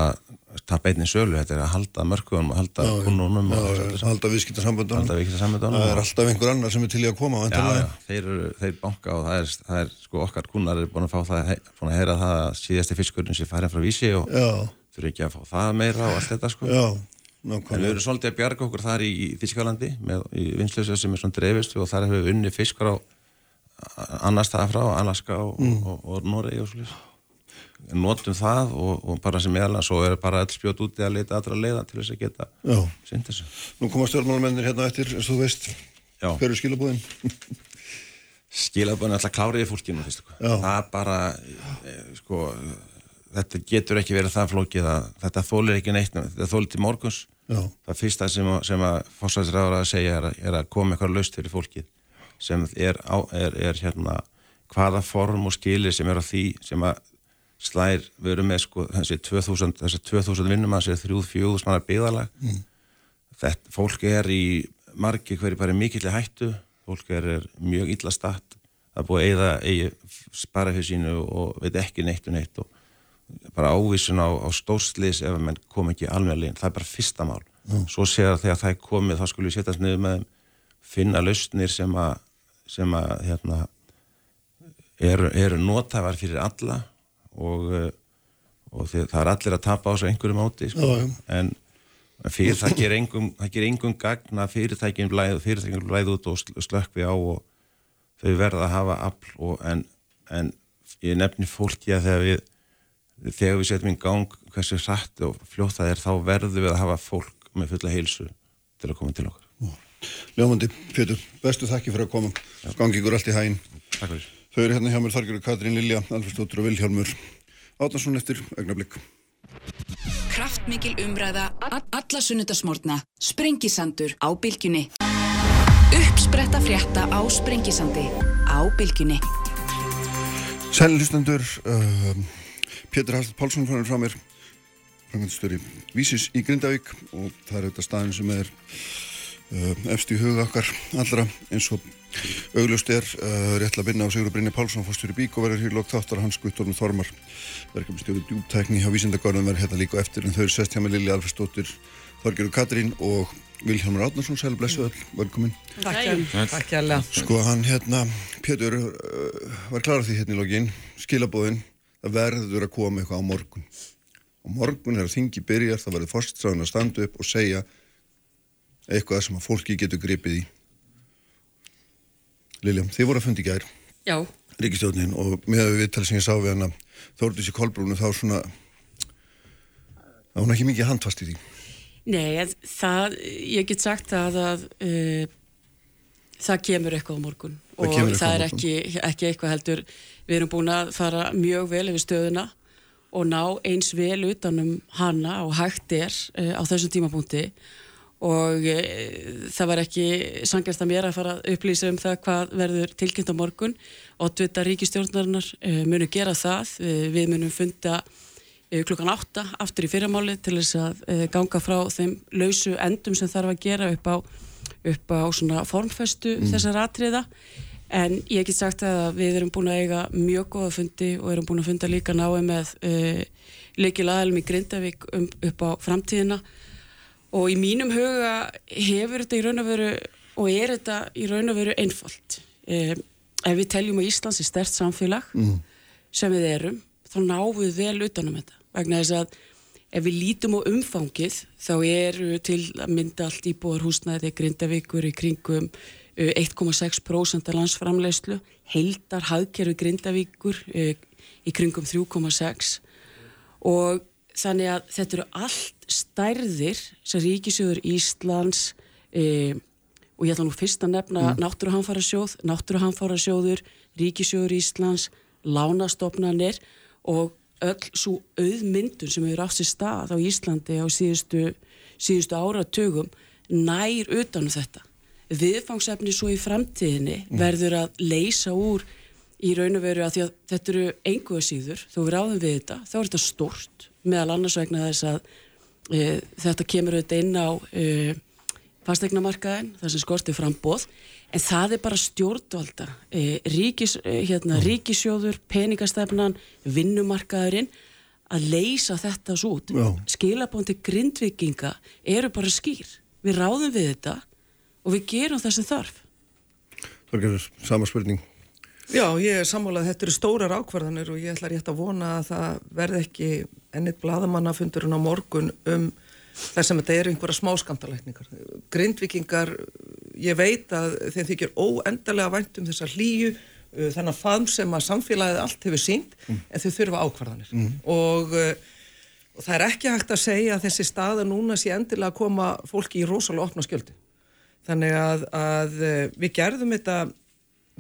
að tapa einnig sölu, þetta er að halda mörkunum og halda kunnunum halda viðskiptarsamböndunum. Það er alltaf einhver annar sem er til í að koma, Já, já, þeir, eru, þeir banka og það er, það er sko okkar kunnar er búin að fá það, búin að heyra það að síðasti fiskurinn sé farin frá vísi og þurfi ekki að fá það meira og allt þetta sko. já, En við erum svolítið að bjarga okkur þar í, í Þískalandi með, í vinsluðsjóð sem er svona dreifist og þar hefur við unni fiskar á annars staða frá, Alaska og, Mm. og, og, og Noregi og svolítið. Notum það og, og bara sem meðal svo er bara all spjót úti að leita allra leiða til þess að geta synd þessu. nú koma stjórnmálamennir hérna eftir, eins og þú veist, Já. hver er skilabúðin? skilaböðin alltaf kláriði fólkinu það er bara e, sko, þetta getur ekki verið það flókið að þetta þólir ekki neitt þetta þólir til morguns Já, það fyrsta sem, sem að fórsæðisræður að segja er er að koma eitthvað laust fyrir fólkið sem er, á, er, er hérna hvaða form og skilir sem er á því sem að slær, við erum með sko þessi 2000, þessi 2000 vinnum að þessi 3-4 mannar byggðalag mm. þetta, fólk er í margi hverju bara mikill hættu. Fólk er, er mjög illa statt. Það er búið að eigða eigi spara fyrir sínu og veit ekki neitt og neitt og bara ávísun á, á stórslis ef að menn kom ekki alveg leginn, það er bara fyrsta mál. Svo sér að þegar það er komið þá skulle við setjast niður með finna lausnir sem að, sem að hérna, eru, eru notævar fyrir alla og, eh, og því, það er allir að tapa á þessu einhverju móti sko. Já, já. en fyrir það ger engum, engum gagna fyrirtækjum blæð, fyrirtækjum blæð út og sl- slökkvi á og þau verða að hafa afl og, en, en ég nefni fólki að þegar við þegar við setjum í gang hversu hratt og fljótt það er þá verðum við að hafa fólk með fulla heilsu til að koma til okkar ljómandi, Pétur, bestu þakki fyrir að koma. Gangi ykkur allt í hæginn. Takk fyrir Þau eru hérna hjá mér Þargjörður Katrín Lilja, Alfredsdóttur og Vilhjálmur Átnarsson eftir augnablik. Kraftmikil umræða, a- alla sunnudasmórna, sprengisandur á bylgjunni. Uppspretta frétta á sprengisandi á bylgjunni. Sæli hlustendur, uh, Pétur Hallsson Pálsson fannar frá mér, frangandistöri Vísis í Grindavík og það er þetta staðin sem er uh, efst í huga okkar allra eins og augljóst er uh, rétt að vinna á Sigur Brynni Pálsson fórstjóri Bík og verður hér lókt þáttar hans Guttorm Þormar. Verkefnstjóri djúptækni hjá Vísindagörðum verður hérna líka á eftir en þau eru sest hjá með Lili Alfredsdóttir Þorgjörður Katrín og Vilhjálmur Átnarsson, sæli blessu öll, velkomin. Takk. Hjá- takk. Hérlega. Sko hann hérna, Pétur uh, var klar á því hérna í login, skilabóðin, það verður að koma eitthvað á morgun. Og morgun er að þingi byrjar, það verður fórststráðin að standa upp og segja eitthvað sem að fólki getur gripið í. Lilja, þið voru að fundi í gær, Já, ríkistjóðnin, og með við viðtalið sem ég sá við hana Þórdís í Kolbrúnu, þá svona, var hún ekki mikið handfast í því. nei, það, ég get sagt það að uh, það kemur eitthvað á morgun. Það og það er ekki, ekki eitthvað heldur við erum búin að fara mjög vel yfir stöðuna og ná eins vel utanum hana og hægt er uh, á þessum tímapunkti. og uh, það var ekki sangjast að mér að fara að upplýsa um það hvað verður tilkynnt á morgun. Og tvita ríkistjórnarinnar uh, munu gera það, uh, við munum funda klukkan átta aftur í fyrramáli til þess að ganga frá þeim lausu endum sem þarf að gera upp á, upp á svona formfestu þessar atriða. En ég get sagt að við erum búin að eiga mjög góða fundi og erum búin að funda líka náði með leikil aðalum í Grindavík um, upp á framtíðina og í mínum huga hefur þetta í raun og veru og er þetta í raun og veru einfalt. Um, ef við teljum að Íslands er stert samfélag sem við erum þá náum við vel utanum þetta. Vegna þess að ef við lítum á umfangið þá eru til að mynda allt íbúðar húsnæði grindavíkur í kringum uh, 1,6% af landsframleyslu heildar hagkerfi grindavíkur í kringum 3,6 og þannig að þetta eru allt stærðir sem ríkisjóður Íslands e, og ég ætla nú fyrst að nefna mm. náttúruhamfara náttúruhamfarasjóður, ríkisjóður Íslands, lánastofnanir og öll svo auðmyndun sem hefur átt sér stað á Íslandi á síðustu, síðustu áratugum nær utanum þetta. Viðfangsefni svo í framtíðinni verður að leysa úr í raun og veru að að þetta eru einhverja síður, þó við ráðum við þetta, þá er þetta stort meðal annars vegna þess að e, þetta kemur auðvitað inn á e, fastegnamarkaðin, það sem skortir frambóð, en það er bara stjórnvalda, e, ríkis, e, hérna, ríkisjóður, peningastefnan, vinnumarkaðurinn, að leysa þetta svo út. Skilabóndi grindvikinga eru bara skýr. Við ráðum við þetta og við gerum það sem þarf. Þorgerður, sama spurning. Já, ég er sammálað að þetta eru stórar ákvarðanir og ég ætla rétt að vona að það verði ekki ennit bladamannafundurinn á morgun um þess að þetta eru einhverja smáskamtalækningar. Grindvikingar, ég veit að þeim þykir óendarlega vænt um þessa hlýju, uh, þennan faðm sem að samfélagið allt hefur sínt, en þau þurfa ákvarðanir. Og, uh, og það er ekki hægt að segja að þessi staða núna sé endilega að koma fólki í rosalega opna skjöldi. Þannig að, að uh, við gerðum þetta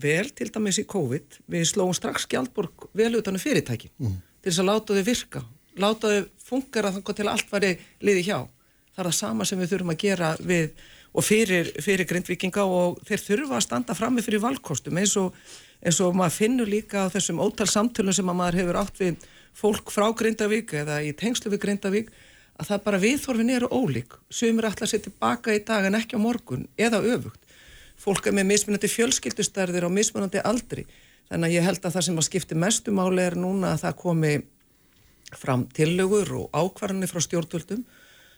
vel, til dæmis í COVID, við slóum strax gjaldborg vel utan um fyrirtæki til þess að láta þau virka, láta þau fungera þannig til allt væri liði hjá. Það er það sama sem við þurfum að gera við og fyrir, fyrir grindvikinga og þeir þurfa að standa frammi fyrir valkostum eins og, eins og maður finnur líka á þessum ótal samtölum sem að maður hefur átt við fólk frá Grindavík eða í tengslu við Grindavík að það bara viðþorfin eru ólík. Sumir ætla að setja baka í dag en ekki á morgun eða öfugt fólk er með mismunandi fjölskyldustærðir á mismunandi aldri. Þannig að ég held að það sem að skipti mestu máli er núna að það komi fram tillögur og ákvarðanir frá stjórnvöldum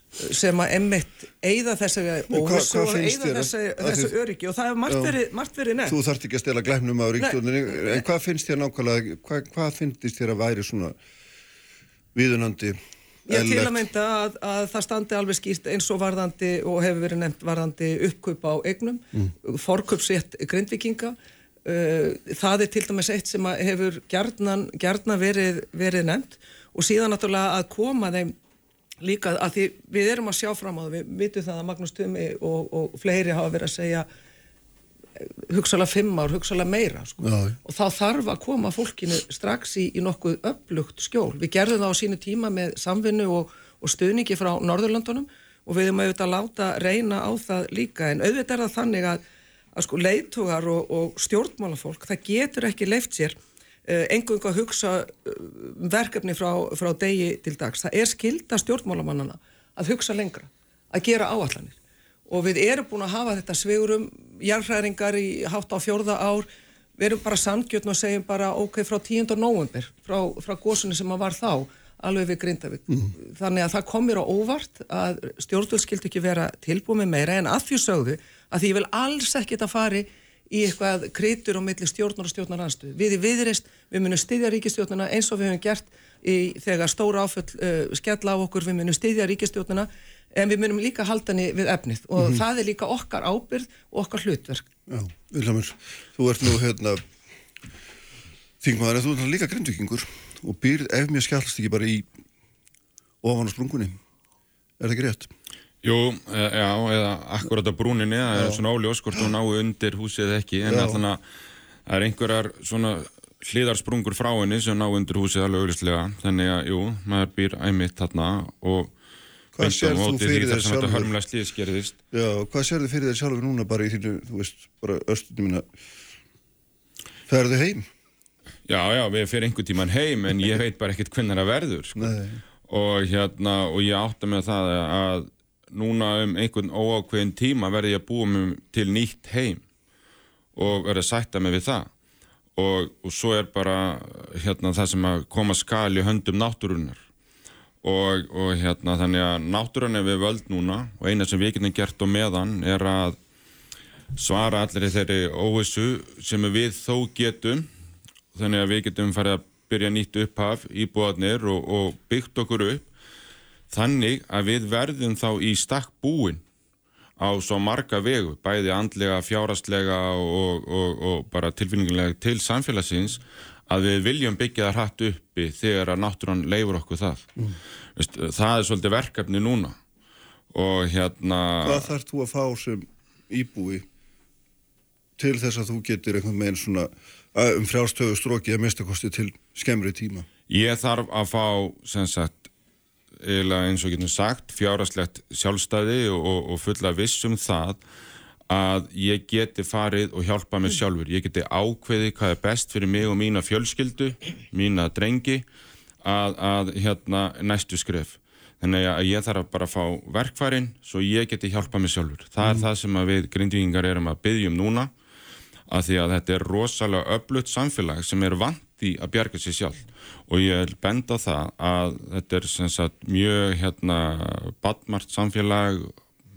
sem að emmitt eigða hvað- óvissu og eigða þessi þið- öryggi og það hefur margt verið, verið nefnt. Þú þarft ekki að stela glæpnum á ríkstjórninni, en hvað finnst þér nákvæmlega, hvað, hvað finnst þér að væri svona viðunandi, Ég til að mynda að, að það standi alveg skýrt eins og varðandi og hefur verið nefnt varðandi uppkaup á eignum, mm. forkaupsrétt grindvikinga. Uh, það er til dæmis eitt sem hefur gjarnan, gjarnan verið, verið nefnt og síðan náttúrulega að koma þeim líka að því við erum að sjá fram á það, við vitum það að Magnús Tumi og, og fleiri hafa verið að segja hugsalega fimm ár, hugsalega meira sko. Og þá þarf að koma fólkinu strax í, í nokkuð upplugt skjól. Við gerðum það á sínu tíma með samvinnu og, og stuðningi frá Norðurlandunum og við erum auðvitað að láta reyna á það líka en auðvitað er það þannig að, að sko leitugar og, og stjórnmálafólk það getur ekki leift sér uh, engung að hugsa uh, verkefni frá, frá degi til dags. Það er skilda stjórnmálamannana að hugsa lengra, að gera áallanir og við erum búin að hafa þetta sveigurum jarðhræringar í hátt á fjórða ár við erum bara samgjötn og segjum bara ok, frá 10. november frá, frá gósunni sem að var þá alveg við Grindavík. Þannig að það komir á óvart að stjórnvöld skildi ekki vera tilbúið með meira en að því sögðu að því ég vil alls ekkit að fari í eitthvað kritur á milli stjórnar og stjórnar anstuð. Við í viðreist, við munum styðja ríkistjórnuna eins og við hefum gert í, þegar stóra áföll uh, skella á okkur, við munum styðja ríkistjórnuna en við munum líka halda henni við efnið og það er líka okkar ábyrð og okkar hlutverk. Já, Vilhelmur, þú ert nú hérna þingmaður en þú ert líka grindvikingur og býrð ef mér skjálst ekki bara í ofan á sprungunni. Er það rétt? Jú, e, já, eða akkurat á brúninni, það er svona óljós hvort hún náu undir húsið ekki, en allan að það er einhverjar svona hliðarsprungur frá henni sem ná undir húsið alveg auglistlega, þannig að, jú, maður býr æmitt þarna og Hvað sérð þú fyrir þér sjálfur? Já, hvað sér þið fyrir þér sjálfur núna bara í þínu, þú veist, bara östunni mína ferðu heim? Já, já, við fyrir einhver tíman heim, en ég veit bara ekkert hvernig það verður, sko. Og hérna, og ég átta með það að núna um einhvern óákveðin tíma verði ég að búa mig til nýtt heim og verði að sætta mig við það og, og svo er bara hérna það sem að koma skal í höndum náttúrunar og, og hérna þannig að náttúrun er við völd núna og eina sem við getum gert á meðan er að svara allir þeirri óvissu sem við þó getum. Þannig að við getum farið að byrja nýtt upphaf íbúðarnir og, og byggt okkur upp þannig að við verðum þá í stakk búin á svo marga vegu, bæði andlega, fjárastlega og, og, og bara tilfinningulega til samfélagsins að við viljum byggja það hratt uppi þegar að náttúran leifur okkur það. Veist, það er svolítið verkefni núna og hérna... hvað þarf þú að fá sem íbúi til þess að þú getur einhvern veginn svona um frjálstöðu stróki að minnstakosti til skemmri tíma? Ég þarf að fá, sem sagt, eins og getum sagt, fjárastlegt sjálfstæði og, og, og fulla viss um það að ég geti farið og hjálpa mig sjálfur. Ég geti ákveði hvað er best fyrir mig og mína fjölskyldu, mína drengi, að, að hérna næstu skref. Þannig að ég þarf bara að fá verkfærin svo ég geti hjálpa mig sjálfur. Það er það sem við grindvíkingar erum að byggja um núna að því að þetta er rosalega öflutt samfélag sem er vant í að bjarga sér sjálf og ég vil benda á það að þetta er sagt mjög hérna badmart samfélag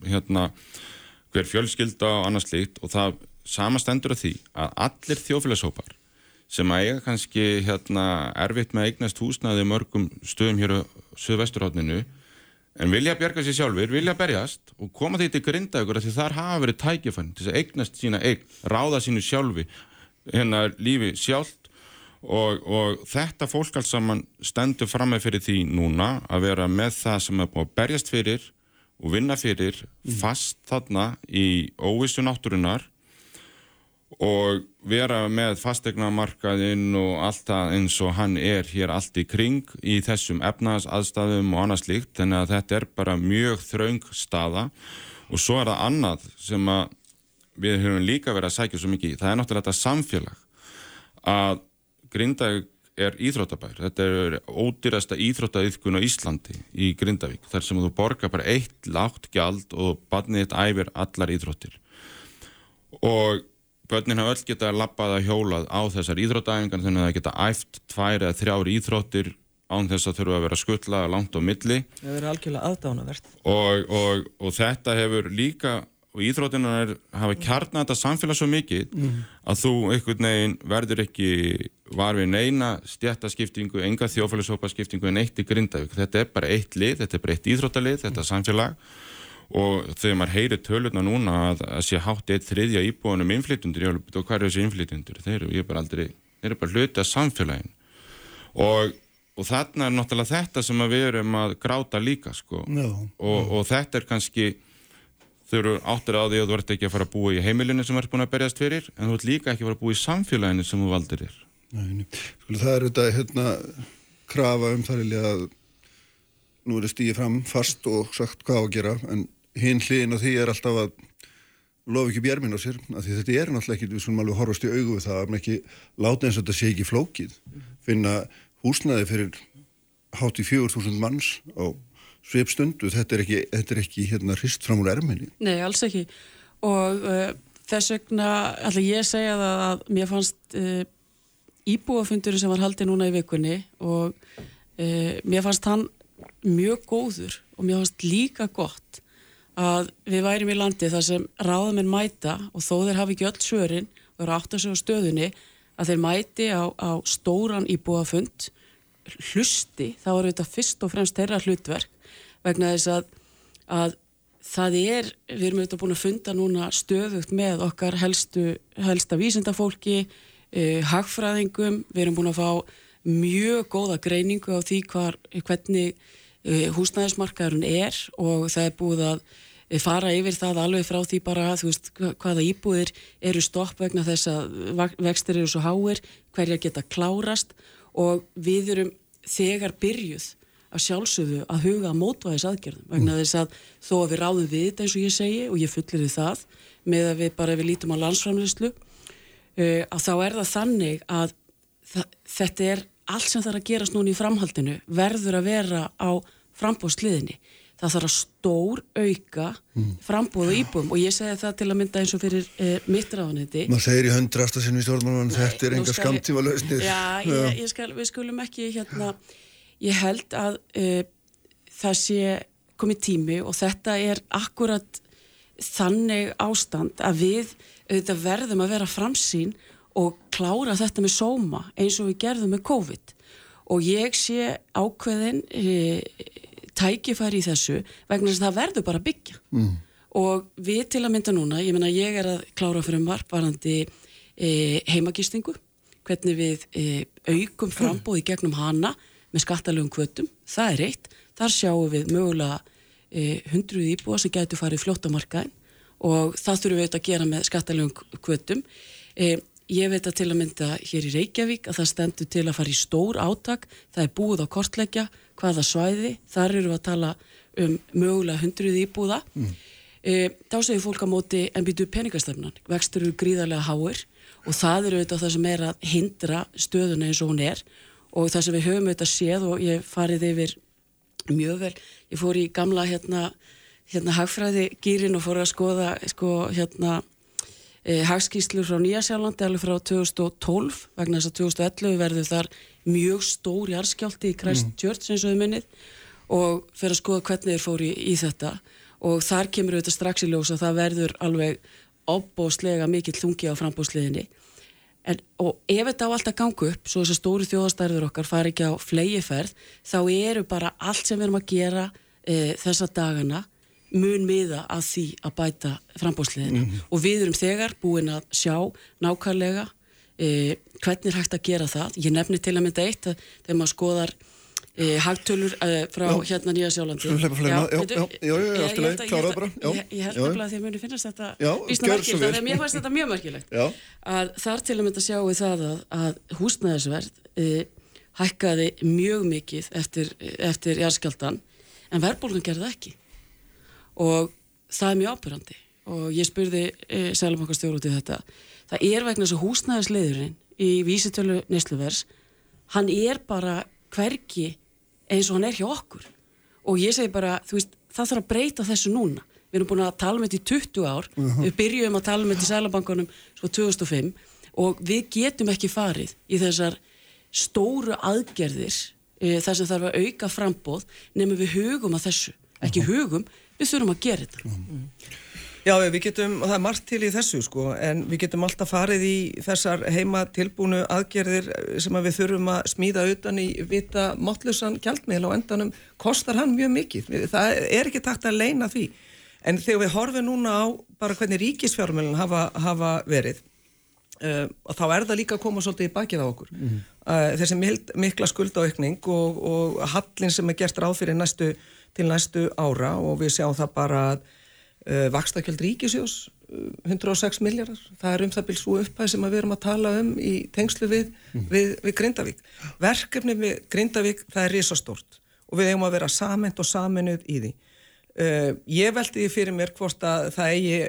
hérna hver fjölskylda og annars slíkt og það samastendur af því að allir þjófélagshópar sem að eiga kannski hérna erfitt með eignast húsnaði mörgum stöðum hér á Suðvesturhóttninu en vilja bjarga sér sjálfur, vilja berjast og koma því til grindaður því þar hafa verið tækifæn til að eignast sína eign, ráða sínu sjálfi hérna lífi sjálft og, og þetta fólk alls saman stendur fram með fyrir því núna að vera með það sem er búið að berjast fyrir og vinna fyrir fast þarna í óvissu náttúrunar og vera með fastegnamarkaðinn og allt það eins og hann er hér allt í kring í þessum efnaðs aðstæðum og annað slíkt. Þannig að þetta er bara mjög þraung staða. Og svo er það annað sem að við höfum líka verið að sækja svo mikið í. Það er náttúrulega þetta samfélag að Grindavík er íþróttabær. Þetta er ódýrasta íþróttaiðkun á Íslandi í Grindavík þar sem þú borgar bara eitt lágt gjald og barnið þitt æfir allar íþróttir. Og börnin hafa öll getað lappað að hjólað á þessar íþróttaæfingar þannig að það geta æft tvær eða þrjár íþróttir án þess að þurfa að vera skuttla langt á milli. Það verður algjörlega aðdánavert. og, og, og þetta hefur líka og íþróttinar hafa kjarnað þetta samfélag svo mikið að þú einhvern veginn verður ekki var við neina stjættaskiptingu, enga þjófælisópaskiptingu en eitt í Grindavík. Þetta er bara eitt lið, þetta er bara eitt íþróttalið, þetta samfélag og þegar maður heyrir tölurna núna að, að sé hátt eitt þriðja íbúanum innflytundur, ég vil og hvað er þessi innflytundur? Þeir eru, er bara aldrei, þeir eru bara hluti af samfélagin og, og þarna er náttúrulega þetta sem að við erum að gráta líka sko Já. og, og þetta er kannski þau eru áttur á því að þú ert ekki að fara að búa í heimilinu sem þú ert búin að berjast fyrir en þú ert líka ekki að fara að búa í samfélaginu sem þú valdir þér. Skulu, það er þetta hérna krafa um það að nú er það stíði fram fast og sagt hvað að gera en hinn hliðin á því er alltaf að lofa ekki björmin á sér þetta er náttúrulega ekki, við skulum alveg horfast í augu við það að ekki láta eins og þetta sé ekki flókið finna húsnaði fyrir hátt í 4.000 manns á svipstundu, þetta er ekki, þetta er ekki hérna hrist fram úr erminni. Nei, alls ekki. Og uh, þess vegna ætla ég að segja það að mér fannst uh, íbúafundurinn sem var haldið núna í vikunni og uh, mér fannst hann mjög góður og mér fannst líka gott að við værim í landi þar sem ráðamenn mæta og þó þeir hafi ekki öll svörin og eru átt að segja stöðunni að þeir mæti á, á stóran íbúafund hlusti, þá eru þetta fyrst og fremst þeirra hlutverk vegna þess að, að það er, við erum auðvitað búin að funda núna stöðugt með okkar helstu, helsta vísindafólki uh, hagfræðingum, við erum búin að fá mjög góða greiningu á því hvar, hvernig uh, húsnæðismarkaðurinn er og það er búið að fara yfir það alveg frá því bara þú veist hva- hvaða íbúðir eru stopp vegna þess að vextir eru svo háir, hverja geta klárast og við erum þegar byrjuð að sjálfsögðu að huga að mótvæðis aðgerðum vegna þess að þó að við ráðum við þetta eins og ég segi og ég fullir það með að við bara við lítum á landsframleyslu uh, að þá er það þannig að þa þetta er allt sem þarf að gerast núna í framhaldinu verður að vera á frambóðsliðinni. Það þarf að stór auka frambóð og íbúum. Og ég segi það til að mynda eins og fyrir uh, mitt ráðanetti. maður segir í hundrasta sinni í stjórnmálunum þetta er enga skamtíma lausnir Já, ég, ég skal, við skulum ekki hérna, ég held að uh, það sé komið tími og þetta er akkurat þannig ástand að við auðvitað verðum að vera framsýn og klára þetta með sóma eins og við gerðum með COVID. Og ég sé ákveðin e, tækifæri í þessu vegna þess að það verður bara að byggja mm. og við til að mynda núna, ég meina ég er að klára fyrir marg varandi e, heimagistingu hvernig við e, aukum frambóði gegnum hana með skattalögum kvötum, það er eitt þar sjáum við mögulega e, hundruð íbúa sem getur farið fljótt á markaðin og það þurfum við auðvitað að gera með skattalögum kvötum e, ég veit að til að mynda hér í Reykjavík að það stendur til að fara í stór átak það er búið á kortleggja hvaða svæði, þar eru við að tala um mögulega hundruð íbúða mm. e, þá segir fólk á móti en býtu peningastefnan, vextur eru gríðarlega háir og það eru auðvitað það sem er að hindra stöðuna eins og hún er og það sem við höfum auðvitað séð og ég farið yfir mjög vel, ég fór í gamla hérna, hérna hagfræði gýrin og fór að skoða sko hérna e, hagskíslu frá Nýjasjálandi alveg frá 2012 vegna þess að 2011 verður þar mjög stór jarðskjálti í Christchurch eins og þau minnið og fyrir að skoða hvernig þeir fóru í, í þetta. Og þar kemur auðvitað strax í ljós að það verður alveg opbóslega mikill þungi á frambúsliðinni En, og ef þetta á allt að ganga upp svo þess að stóru þjóðastærður okkar fari ekki á flegiferð, þá eru bara allt sem við erum að gera e, þessa dagana mun miða að því að bæta frambóðsliðina Mhm. og við erum þegar búin að sjá nákvæmlega e, hvernig er hægt að gera það. Ég nefni til að mynda eitt að þegar maður skoðar e, hagtölur e, frá Já. hérna Nýja Sjálandi. Já, já, já, já, lagi, kláraðu bara, ég, ég held nefnilega að þið muni finnast þetta af því að mér fannst þetta mjög merkilegt. Já. að þar til að mynda sjáum við það að, að húsnæðisverð e, hækkaði mjög mikið eftir, eftir jarðskjáltan en verðbólgan gerði ekki og það er mjög ábyrrandi og ég spurði e, Sælabankastjóru út í þetta. Það er vegna þess að húsnæðisleiðurinn í vísitölu nesluvers hann er bara hvergi eins og hann er hjá okkur. Og ég segi bara, þú veist, það þarf að breyta þessu núna. Við erum búin að tala um þetta í 20 ár. Við byrjum að tala um þetta í Sælabankunum svo 2005 og við getum ekki farið í þessar stóru aðgerðir e, þar sem þarf að auka frambóð nefnum við hugum að þessu. Ekki hugum, við þurfum að gera þetta Já, við getum, og það er margt til í þessu sko, en við getum alltaf farið í þessar heima tilbúnu aðgerðir sem að við þurfum að smíða utan í vita máttlusan gjaldmiðl og endanum kostar hann mjög mikið. Það er ekki takt að leina því. En þegar við horfum núna á bara hvernig ríkisfjármjölun hafa, hafa verið, uh, og þá er það líka að koma svolítið í bakið á okkur. Mm. Uh, þessi mild, mikla skuldaukning og, og hallin sem er gert ráð fyrir næstu, til næstu ára og við sjáum það bara að uh, vakstakjöld ríkisjós uh, 106 miljardar, það er um það byrj svo upphæð sem við erum að tala um í tengslu við, við, við Grindavík. Verkefni við Grindavík það er risastórt og við eigum að vera samend og saminuð í því Uh, ég veldi fyrir mér hvort að það eigi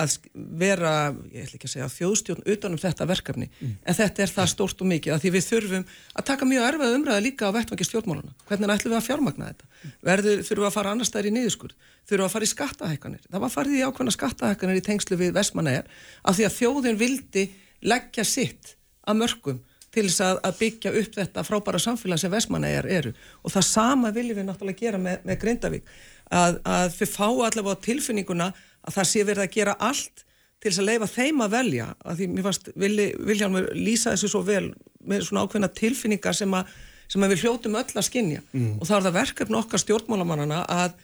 að vera, ég ætla ekki að segja þjóðstjórn utanum þetta verkefni, en þetta er það stórt og mikið að því við þurfum að taka mjög erfað umræða líka á vettvangi stjórnmáluna hvernig ætlum við að fjármagna þetta? Verður, þurfum við að fara annars stær í niðurskurð? Þurfum við að fara í skattahækkanir? Það var farið í ákveðna skattahækkanir í tengslu við Vestmannaeyjar af því að þjóðin vildi leggja sitt að mörgum til þess að, að byggja upp þetta frábæra samfélag sem Vestmannaeyjar eru. Og það sama viljum við náttúrulega gera með, með Grindavík að, að við fá allavega á tilfinninguna að það sé verið að gera allt til þess að leifa þeim að velja. Að því mér fannst Villi, Viljálmur lýsa þessu svo vel með svona ákveðna tilfinningar sem að, sem að við hljótum öll að skinja og þá er það verkefni okkar stjórnmálamannana að,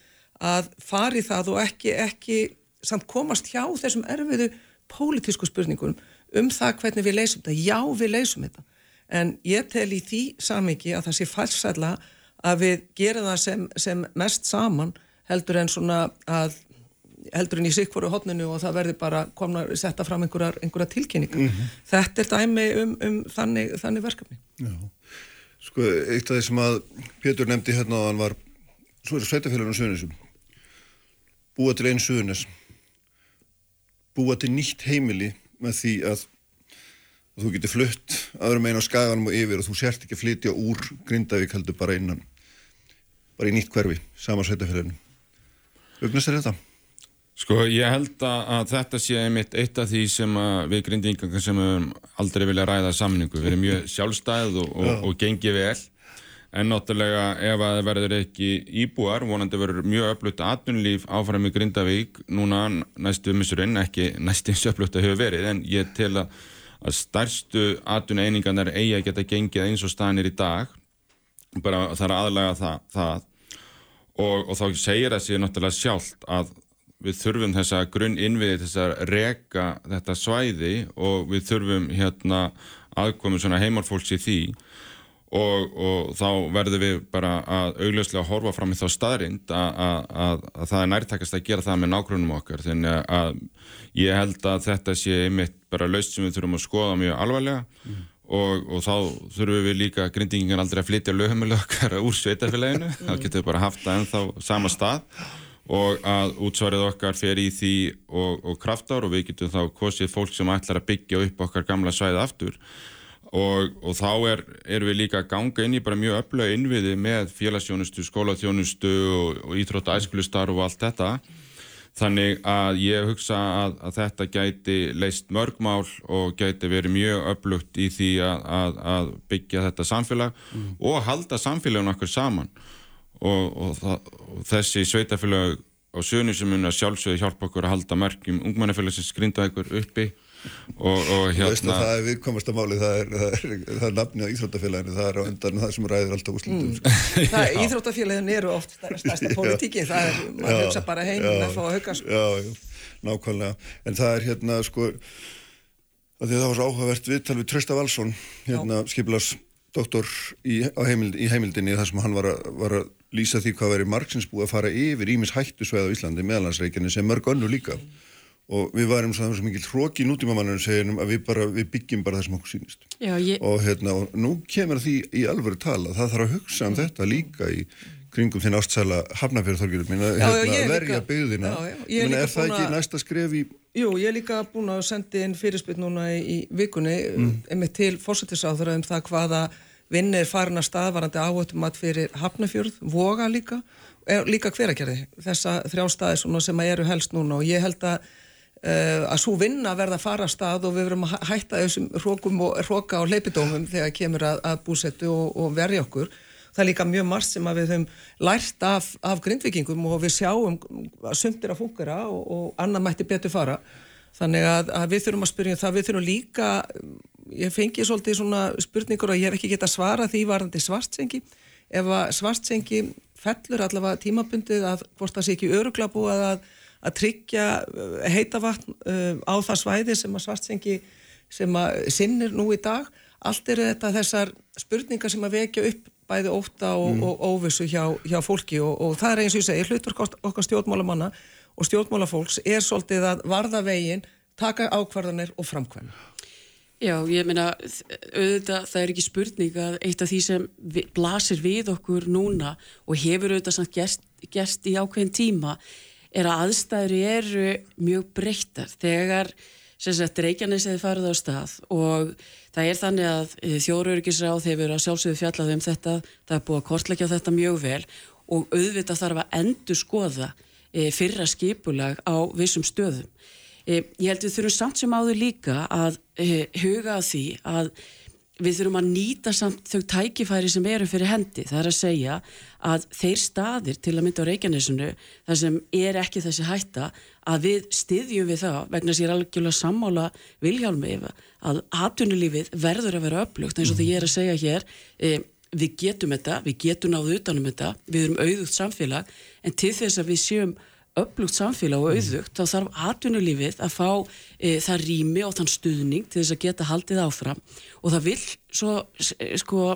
að fari það og ekki, ekki samt komast hjá þessum erfiðu pólitísku spurningum um það hvernig við leysum þetta. Já, við leysum þetta. En ég tel í því samingi að það sé falsætla að við gerum það sem, sem mest saman heldur en svona að heldur en í sikvoru hodninu og það verður bara komna að setja fram einhverjar, einhverjar tilkynningar. Mm -hmm. Þetta er dæmi um, um þannig, þannig verkefni. Já, sko, eitt af því sem að Pétur nefndi hérna á hann var svo er sveitafélaginu Suðunisum búa til einn Suðunis búa til nýtt heimili með því að þú getur flutt aðrum einn á skaganum og yfir og þú sért ekki að flytja úr Grindavík heldur bara innan bara í nýtt hverfi, sama sveitafélaginu Ugnast er þetta? Sko ég held að þetta sé einmitt eitt af því sem við grindingar sem aldrei vilja ræða samningu, við erum mjög sjálfstæð og, og, og gengið vel en náttúrulega ef að það verður ekki íbúar, vonandi verður mjög öflutt atvinnulíf áfram í Grindavík núna næstu missurinn, ekki næstu eins öflutt að hefur verið, en ég tel að, að stærstu atvinnueiningarnar eigi að geta gengið eins og staðinir í dag bara það er aðlæga það, það. Og, og þá segir það sér náttúrulega sjálft að við þurfum þessa grunn innviði þess að reka þetta svæði og við þurfum hérna aðkomið svona heimarfólks í því. Og, og þá verður við bara að augljóslega horfa fram í þá staðrind að það er nærtakast að gera það með nágrunum okkar. Þannig að ég held að þetta sé einmitt bara laust sem við þurfum að skoða mjög alvarlega. Mm. Og, og þá þurfum við líka grindingingan aldrei að flytja lögumölu okkar úr sveitafélaginu, mm. þá getur við bara haft það ennþá sama stað. Og að útsvarið okkar fer í því og, og kraftar og við getum þá kosið fólk sem ætlar að byggja upp okkar gamla svæði aftur. Og, og þá er, er við líka að ganga inn í bara mjög öflögu innviði með félagsjónustu, skólaþjónustu og, og æskulistar og allt þetta þannig að ég hugsa að, að þetta gæti leist mörgmál og gæti verið mjög öflugt í því að, að, að byggja þetta samfélag mm. og halda samfélagun okkur saman og, og, það, og þessi sveitafélag á sögnu sem mun að sjálfsögðu hjálpa okkur að halda merkjum ungmennafélagsins grindaðegur uppi og, og hérna það er viðkomast að máli, það er, það er, það er nafnið á Íþróttafélaginu, það er á undan það sem ræður alltaf úrslutum mm. sko. Íþróttafélaginu eru oft stærsta politíki það er, maður hugsa bara heim með að fá að hugga sko. Já, já, nákvæmlega en það er hérna sko að því að það var svo áhugavert viðtal við Trösta Valsson hérna skipilars doktor í, heimild, í heimildinni þar sem hann var að, var að lýsa því hvað verið margsins búið að fara yfir ímis hættusveið á Íslandi meðalansreikinu sem mörg önnu líka mm. Og við varum svo, svo mikið hróki nútímamannunum segjum að við, bara, við byggjum bara það sem okkur sínist Já, ég... og, hérna, og nú kemur því í alvöru tala það þarf að hugsa um þetta líka í kringum þinn ástsæla hafnafjörðarþorgjur minna, hérna, verja byggðina. minna, er það ekki næsta skref í Jú, ég er líka búin að senda inn fyrirspill núna í, í vikunni mm. til fórsættisáður um það hvaða Vinn farin að staðvarandi áhættum að fyrir Hafnafjörð, Voga líka, líka hveragerði, þessa þrjá staði sem eru helst núna. Og ég held að að svo vinna verða að fara að stað og við verum að hætta þessum hrókum og hróka og leipidómum þegar kemur að, að búsettu og, og verja okkur. Það er líka mjög margt sem við höfum lært af, af grindvikingum og við sjáum að sumtir að fungera og, og annað mætti betur fara. Þannig að, að við þurfum að spyrja um það, við þurfum líka ég fengi svolítið svona spurningur og ég hef ekki gett að svara því varðandi svartsengi ef svartsengi fellur allavega tímabundið að hvort það sé ekki örugla búið að, að tryggja uh, heita vatn uh, á það svæði sem að svartsengi sem að sinnir nú í dag. Allt eru þetta þessar spurningar sem að vekja upp bæði óta og, mm. og óvissu hjá, hjá fólki. Og, og það er eins og ég segi hlutur okkar stjórnmálamanna og stjórnmálafólks er svolítið að varða veginn taka ákvarðanir og framkvæmna Já, ég meina, auðvitað það er ekki spurning að eitt af því sem við, blasir við okkur núna og hefur auðvitað samt gerst, gerst í ákveðin tíma er að aðstæður eru mjög breyttar þegar Reykjanes hefur farið á stað og það er þannig að eh, þjóruörgisráð hefur að sjálfsögðu fjallað um þetta, það er búið að kortleggja þetta mjög vel og auðvitað þarf að endur skoða eh, fyrra skipulag á vissum stöðum. Eh, ég held við þurfum samt sem áður líka að huga að því að við þurfum að nýta samt þau tækifæri sem eru fyrir hendi. Það er að segja að þeir staðir til að mynda á Reykjanesunu þar sem er ekki þessi hætta að við styðjum við það vegna sér algjörlega sammála viljálmi að atvinnulífið verður að vera upplugt eins og því ég er að segja hér e, við getum þetta, við getum náðu utanum þetta, við erum auðugt samfélag en til þess að við séum upplugt samfélag og auðvugt, þá þarf atvinnulífið að fá e, það rými og þann stuðning til þess að geta haldið áfram. Og það vil svo e, sko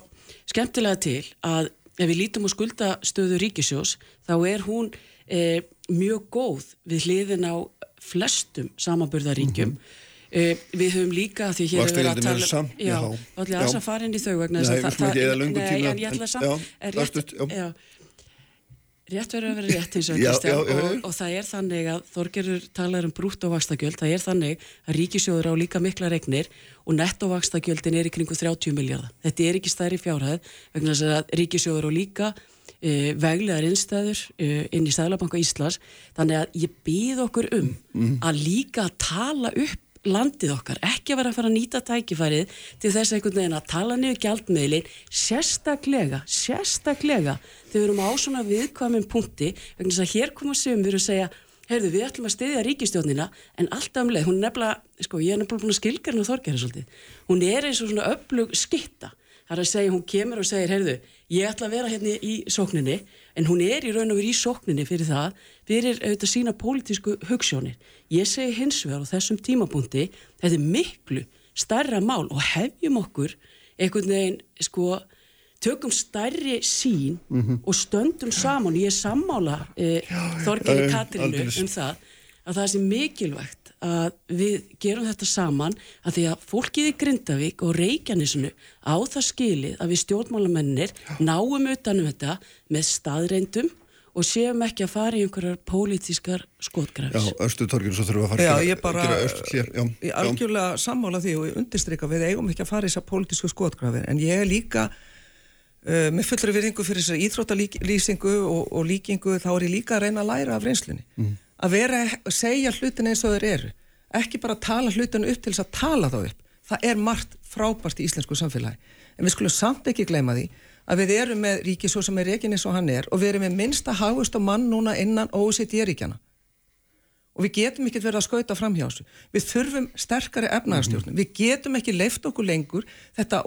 skemmtilega til að ef við lítum á skuldastöðu ríkisjós þá er hún e, mjög góð við hliðin á flestum samanburðaríkjum mm -hmm. við höfum líka því hér hefur verið að tala samt, já, þá ætlum ég að fara inn í þau vegna við skulum ekki eða löngu tíma. en ég ætla samt já, er rétt, já. Rétt verður að vera rétt eins og Já, Kristján já, já, já. og, og það er þannig að Þorgerur talar um brútt og vakstagjöld það er þannig að ríkisjóður á líka mikla regnir og netto vakstagjöldin er í kringu 30 miljardar. Þetta er ekki stærri fjárhæð vegna þess að ríkisjóður á líka e, veglegar innstæður e, inn í Sæðlabanka Íslands þannig að ég býð okkur um að líka tala upp landið okkar, ekki að vera að fara að nýta tækifærið til þess einhvern veginn að tala niður gjaldmiðlin, sérstaklega sérstaklega, þegar við erum á svona viðkvæmum punkti, vegna þess að hér koma sömur og segja, heyrðu við ætlum að styðja ríkistjónina, en alltaf um leið hún nefnilega, sko ég er nefnilega búin að skilgarna þorgæri svolítið, hún er eins og svona öflug skitta, það er að segja, hún kemur og segir, heyrðu, ég ætla að vera hérna í sókninni, en hún er í raun og verið í sókninni fyrir það, fyrir auðvitað sína pólitísku hugssjónir. Ég segi hins vegar á þessum tímapunkti, þetta er miklu starra mál og hefjum okkur einhvern veginn, sko, tökum stærri sín og stöndum saman, ég sammála e, Þorgeri aldeilis. um það, að það sé mikilvægt að við gerum þetta saman að því að fólkið í Grindavík og Reykjanesinu á það skilið að við stjórnmálamennir náum utanum þetta með staðreindum og séum ekki að fara í einhverjar pólitískar Já, skotgrafs. Östu Torgir, svo þurfum við að fara Já, að ég bara, gera östu hér, já, ég algjörlega sammála því og ég undirstryka við eigum ekki að fara í þessar pólitísku skotgrafir. En ég er líka uh, með fullri virðingu fyrir þessar íþróttalýsingu og, og líkingu þá er ég líka að reyna að læra af reynslunni að vera að segja hlutin eins og þeir eru ekki bara tala hlutin upp til þess að tala þá upp það er margt frábært í íslensku samfélagi en við skulum samt ekki gleyma því að við erum með ríkisó sem er reikin eins og hann er og við erum með minnsta hagust og mann núna innan OECD-ríkjana og við getum ekki verið að skauta fram hjá þessu. Við þurfum sterkari efnaðarstjórnum. Við getum ekki leift okkur lengur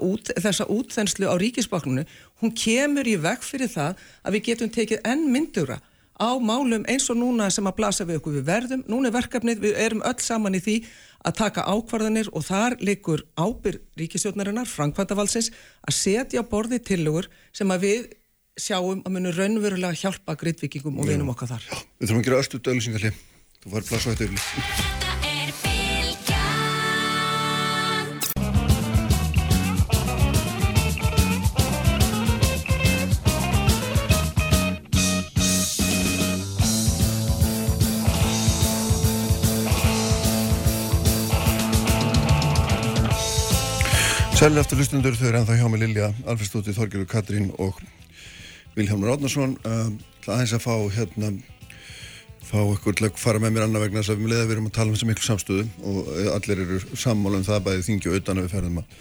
út, þessa útþenslu á ríkisbaknunu. Hún kemur í veg fyrir það að við getum tekið enn myndura á málum eins og núna sem að blasa við okkur við verðum. Núna er verkefnið, við erum öll saman í því að taka ákvarðanir og þar leikur ábyrg ríkistjórnarinnar, Frankvæntavalsins, að setja borði tillögur sem að við sjáum að munu raunverulega hjálpa grittvikingum og vinum okkar þar. Við þurfum að gera östu dölusingalli Þú farið plass á þetta yfirli Sælir aftur hlustundur, þau eru ennþá hjá mig Lilja Alfredsdóttir, Þorgjörgur Katrín og Vilhelmur Átnarsson uh, aðeins að fá hérna fá ykkur til að fara með mér annað vegna þess að við leða við erum að tala um þessu miklu samstöðu og eh, allir eru sammála um það bæði þingi og utan að við ferðum að,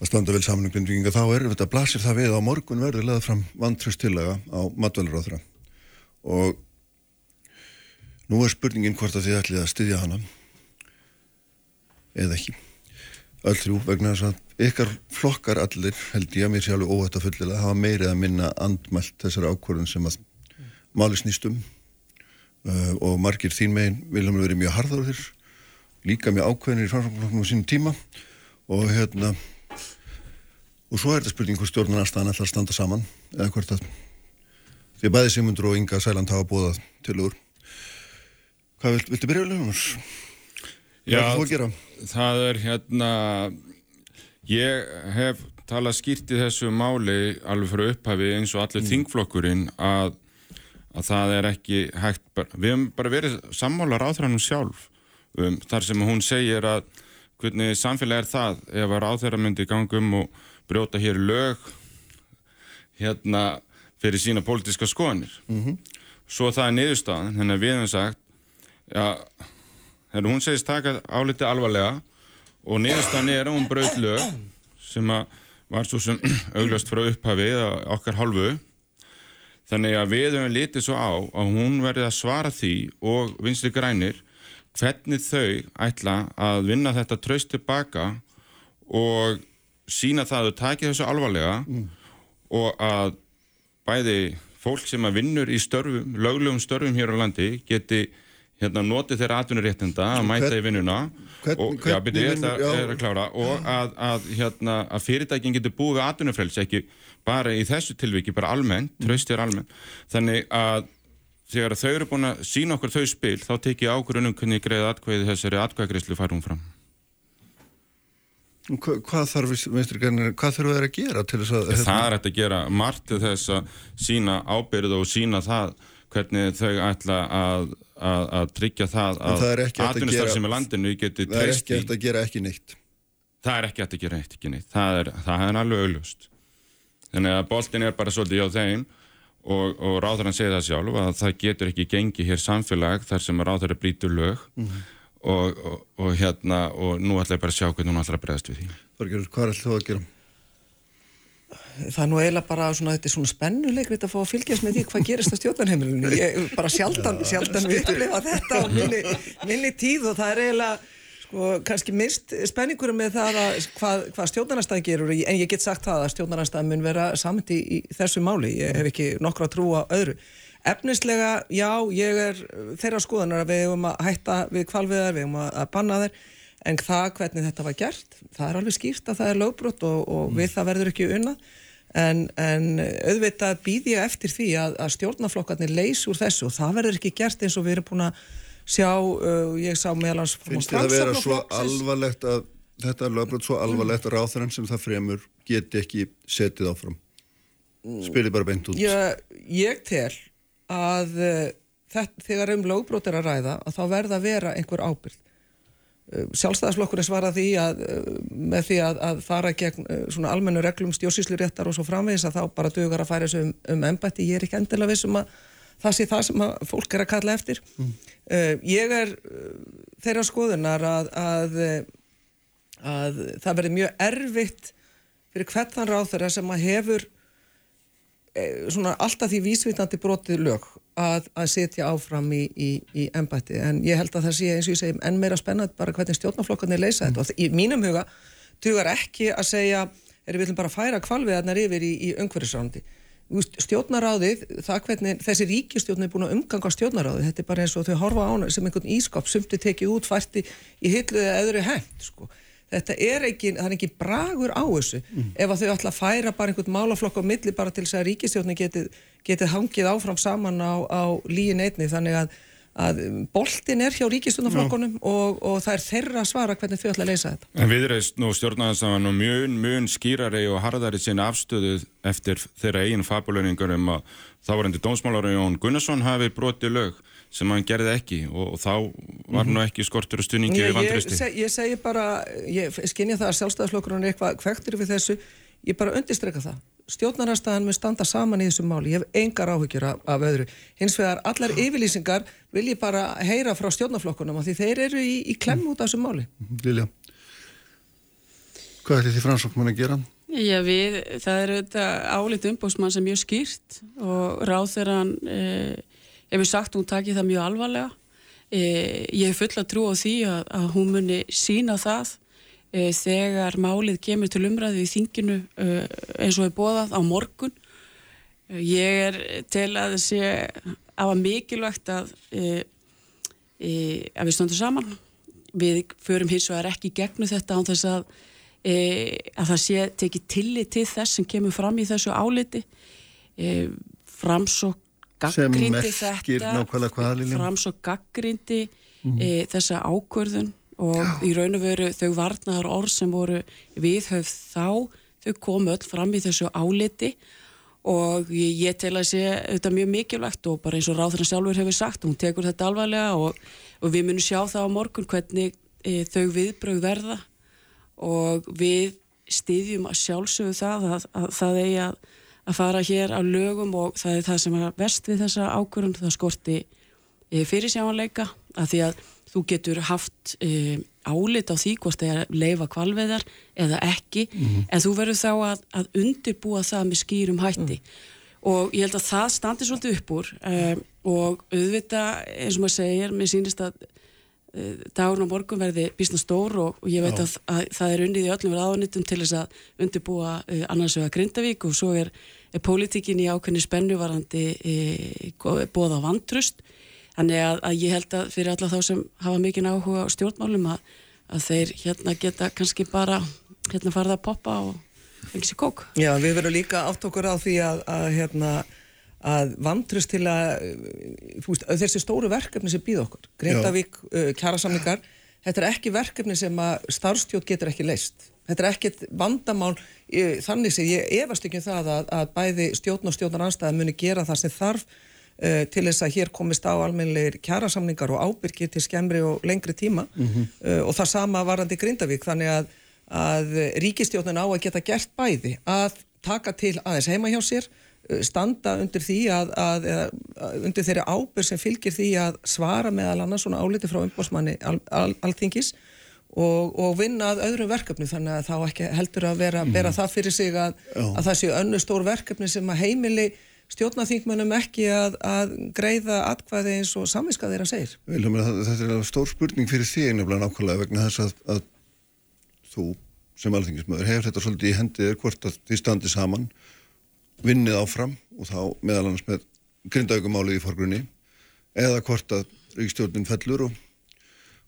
að standa vel saman um grindvíkinga. Þá er þetta blasir það við að á morgun verður leða fram vantröst tillaga á matvælaráþra og nú er spurningin hvort að þið ætlið að styðja hana eða ekki öll þrjú vegna þess að ykkar flokkar allir held ég að mér sé alveg óhætt að fullilega hafa meirið að minna andmælt þessari ákvörðun sem að máli snýstum uh, og margir þín megin viljum verið mjög harðarður líka mjög ákveðinir í framframflokknum á sínum tíma. Og hérna og svo er þetta spurning hvort stjórnarnarstaðan ætlar að standa saman eða hvort að því að bæði Simundur og Inga Sæland hafa búið til úr hvað vilt, viltu byrja um þess? Að gera? það er hérna ég hef talað skýrt í þessu máli alveg fyrir upphafi eins og allir þingflokkurinn að, að það er ekki hægt við hefum bara verið sammála ráðhrannum sjálf um, þar sem hún segir að hvernig samfélag er það ef að ráðherra myndi gangum og brjóta hér lög hérna fyrir sína pólitíska skoðanir. Svo það er niðurstaðan þannig að við hefum sagt já, þegar hún segist taka áliti alvarlega og niðurstaðan er að hún braut lög sem var svo sem auglast frá upphafi eða okkar hálfu. Þannig að við höfum litið svo á að hún verði að svara því og vinstri grænir hvernig þau ætla að vinna þetta traust tilbaka og sína það að þau taki þessu alvarlega og að bæði fólk sem að vinnur í störfum, löglegum störfum hér á landi geti hérna noti þeirra atvinnuréttinda að mæta Hvern- í vinnuna og, er klára. Og að, að, hérna, að fyrirtækin getur búið við atvinnufrelsi ekki bara í þessu tilviki, bara almennt, Mm. tröst er almennt. Þannig að þegar þau eru búin að sína okkur þau spil þá tekið ákvörðunum hvernig greið atkvæði þessari atkvæðagreyslu fær hún fram. Hva, hvað þarf grænir, hvað þurfa þeir að gera til þess að hérna- Það er hægt að gera margt til þess að sína ábyrð og sína það hvernig þau ætla að, að, tryggja það að atvinnustar sem er landinu geti það er treyst ekki í. eftir að gera ekki neitt Það er ekki hægt að gera eitt ekki neitt. Það er, það er alveg auðlust. Þannig að boltin er bara svolítið hjá þeim og, og ráðarinn segir það sjálf að það getur ekki gengið hér samfélag þar sem ráðarinn brýtur lög og, og, og hérna og nú ætla ég bara að sjá hvernig hún ætla að bregðast við því. Þorgerður, hvað er þú að gera? Það er nú eiginlega bara svona, þetta er svona spennuleikrit að fá að fylgjast með því hvað gerist á stjórnarheimilinu. Ég bara sjaldan, sjaldan við upplifa þetta á minni, minni tíð og það er eiginlega, sko, kannski mist spenningurum með það að hvað, hvað stjórnarnarstæði gerur, en ég get sagt það að stjórnarnarstæði mun vera samt í, í þessu máli. Ég hef ekki nokkra trú á öðru. Efnislega, já, ég er þeirra skoðanar að við hefum að hætta við kvalviðar, við hefum að, að en það hvernig þetta var gert, það er alveg skýrt að það er lögbrot og, og við það verður ekki unnað. En, en auðvitað býð ég eftir því að, að stjórnaflokkarnir leys úr þessu og það verður ekki gert eins og við erum búin að sjá, uh, ég sá meðalans Finnst þið að vera svo alvarlegt að þetta er lögbrot svo alvarlegt að ráþarann sem það fremur geti ekki setið áfram? Spyrir bara beint út. ég, ég tel að uh, þetta, þegar um lögbrot er að ræða að þá verða að vera einhver ábyrgð. Uh, Sjálfstæðaslokkurinn svara því að uh, með því að, að fara gegn uh, svona almennu reglum stjórnsýsluréttar og svo framvegis að þá bara dugar að færa þessu um, um embætti. Ég er ekki endilega vissum að það sé það sem fólk er að kalla eftir. Uh, ég er þeirra skoðunar að, að, að það verði mjög erfitt fyrir hvernig ráð þeirra sem að hefur eh, svona alltaf því vísvitandi brotið lög að, að setja áfram í, í, í embætti en ég held að það sé eins og ég segi enn meira spennandi bara hvernig stjórnaflokkarnir leysa þetta. Og í mínum huga dugar ekki að segja er við bara færa kvalviðarnar yfir í, í umhverfisrándi stjórnaráðið, það hvernig þessi ríkistjórn er búin að umganga stjórnaráðið þetta er bara eins og þau horfa á hana sem einhvern ískap sumti tekið út, fært í, í hillu eða öðru hent sko. Þetta er ekki, það er ekki bragur á þessu. Ef að þau ætla að færa bara einhvern málaflokk á milli bara til þess að ríkistjórni getið, getið hangið áfram saman á, á líin einni. Þannig að, að boltin er hjá ríkistjórnaflokkunum og, og það er þeirra að svara hvernig þau ætla að leysa þetta. En við reist nú stjórnarðansaman og mjög, mjög skýrari og harðari sinni afstöðu eftir þeirra eigin fabulöningar um að þávarandi dómsmálar Jón Gunnarsson hafi brotið lög sem hann gerði ekki og, og þá var nú ekki skortur og stuðningi Ég, við ég, vantristi. seg, ég segi bara, ég skinja það að sjálfstæðarflokkurinn er eitthvað kvektur við þessu, ég bara undirstreka það. Stjórnarnarstaðan mun standa saman í þessum máli, ég hef engar áhyggjur af, af öðru. Hins vegar allar yfirlýsingar vil ég bara heyra frá stjórnarflokkunum af því þeir eru í, í klemm út af þessum máli. Lilja, hvað ætli því framsóknmann að gera? Já, við, það er þetta álit umbósmann sem mjög skýrt og ráð þegar hann eh, hefur sagt að hún taki það mjög alvarlega. Eh, ég hef fulla trú á því að, að hún muni sína það eh, þegar málið kemur til umræðu í þinginu eh, eins og er bóðað á morgun. Eh, Ég er til að sé afa mikilvægt að, eh, eh, að við stöndum saman. Við förum hins vegar ekki í gegnum þetta án þess að e, að það sé tekið tillit til þess sem kemur fram í þessu áliti e, framsók gaggrindi þetta hvað, Lilja? framsók gaggrindi e, þessa ákvörðun og í raun og veru þau varnar orð sem voru viðhöfð þá þau komu öll fram í þessu áliti og ég, ég tel að sé þetta mjög mikilvægt og bara eins og ráðurinn sjálfur hefur sagt, hún tekur þetta alvarlega og, og við munum sjá það á morgun hvernig e, þau viðbröð verða og við styðjum að sjálfsögðu það að, að það eigi að, að fara hér á lögum og það er það sem er vest við þessa ákvörðun, það skorti e, fyrirsjáanleika að því að þú getur haft e, álit á því hvort það er að leifa kvalveðar eða ekki, en þú verður þá að, að undirbúa það með skýrum hætti. Og ég held að það standi svolítið upp úr um, og auðvitað eins og maður segir, mér sýnist að uh, dagurinn á morgun verði bísna stór og, og ég veit að, að það er unnið í öllum ráðunitum til þess að undirbúa uh, annars vegar Grindavík og svo er, er pólitíkin í ákveðni spennuvarandi uh, bóða vantrust Þannig að, að ég held að fyrir alla þá sem hafa mikinn áhuga á stjórnmálum að, að þeir hérna geta kannski bara hérna farið að poppa og fengið sér kók. Já, við verðum líka átt okkur á því að, að, hérna, að vantrust til að veist, þessi stóru verkefni sem býð okkur, Grindavík, uh, kjærasamlingar, þetta er ekki verkefni sem að starfstjótt getur ekki leist. Þetta er ekkit vandamál uh, þannig sem ég efast ekki um það að, að bæði stjórn og stjórnar anstæða muni gera það sem þarf uh, til þess að hér komist á almennleir kjærasamlingar og ábyrgi til skemmri og lengri tíma. Uh, og það sama varandi Grindavík þannig að, að ríkistjórnin á að geta gert bæði að taka til aðeins heima hjá sér standa undir því að, að, að undir þeirri ábyrg sem fylgir því að svara meðal annars svona áliti frá umbásmanni al, al, alþingis og, og vinna að öðrum verkefni þannig að þá ekki heldur að vera, bera það fyrir sig að, að það séu önnu stór verkefni sem að heimili stjórnaþingmönnum ekki að, að greiða atkvæði eins og samviska þeirra segir. Viljum, þetta er stór spurning fyrir þig nefnilega nákvæmlega vegna þess að, þú sem alþingismöður hefur þetta svolítið í hendið hvort að þið standi saman vinnið áfram og þá meðal annars með grindaugumálið í forgrunni eða hvort að ríkstjórnin fellur og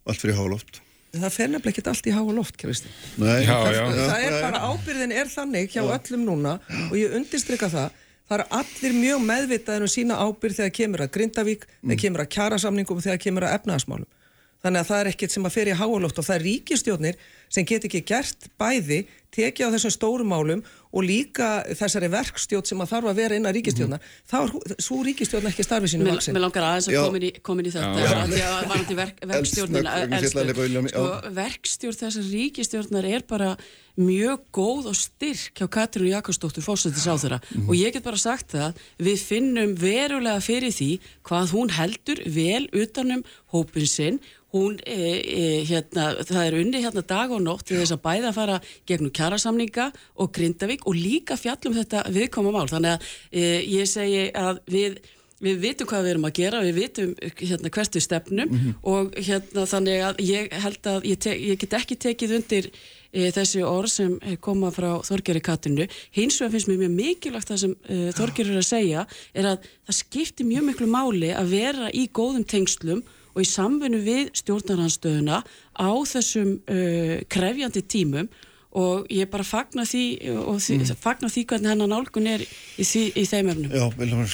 allt fyrir háloft Það fer nefnilega ekki allt í há og loft, Kristi. Nei, Já, það, já. það er bara ábyrðin er þannig hjá öllum núna og ég undirstrykka það það eru allir mjög meðvitaðir um sína ábyrð þegar kemur að Grindavík þegar kemur að kjærasamningum og þegar kemur að efnaðasmálum þannig að það er ekkert sem að fer í háaloft og það er ríkistjórnir sem get ekki gert bæði, tekið á þessum stórum málum og líka þessari verkstjórn sem að þarf að vera inn að ríkistjórna þá er sú ríkistjórn ekki starfið sínu vaksin mér langar aðeins að komin í, komin í þetta Já. af því að varandi verk, verkstjórnina að að sko, verkstjórn þessar ríkistjórnar er bara mjög góð og styrk hjá Katrínu Jakobsdóttur fórsættis á þeirra Mhm. og ég get bara sagt það við finnum verulega fyrir því hvað hún heldur vel utanum hópin sinn hún, e, e, hérna, það er unni hérna dag og nótt til þess að bæða að fara gegnum kjærasamninga og Grindavík og líka fjallum þetta viðkoma mál þannig að e, ég segi að við Við vitum hvað við erum að gera, við vitum hérna, hvert við stefnum og hérna, þannig að ég held að ég, ég get ekki tekið undir e, þessi orð sem eh, koma frá Þorgeri Katinu. Hins vegar finnst mér mjög mikilvægt það sem e, Þorgeri er að segja er að það skiptir mjög miklu máli að vera í góðum tengslum og í samvinnu við stjórnarhanstöðuna á þessum uh, krefjandi tímum og ég bara fagna því og því, fagna því hvernig hennar nálgun er í, því, í þeim efnum. Já, Viljum,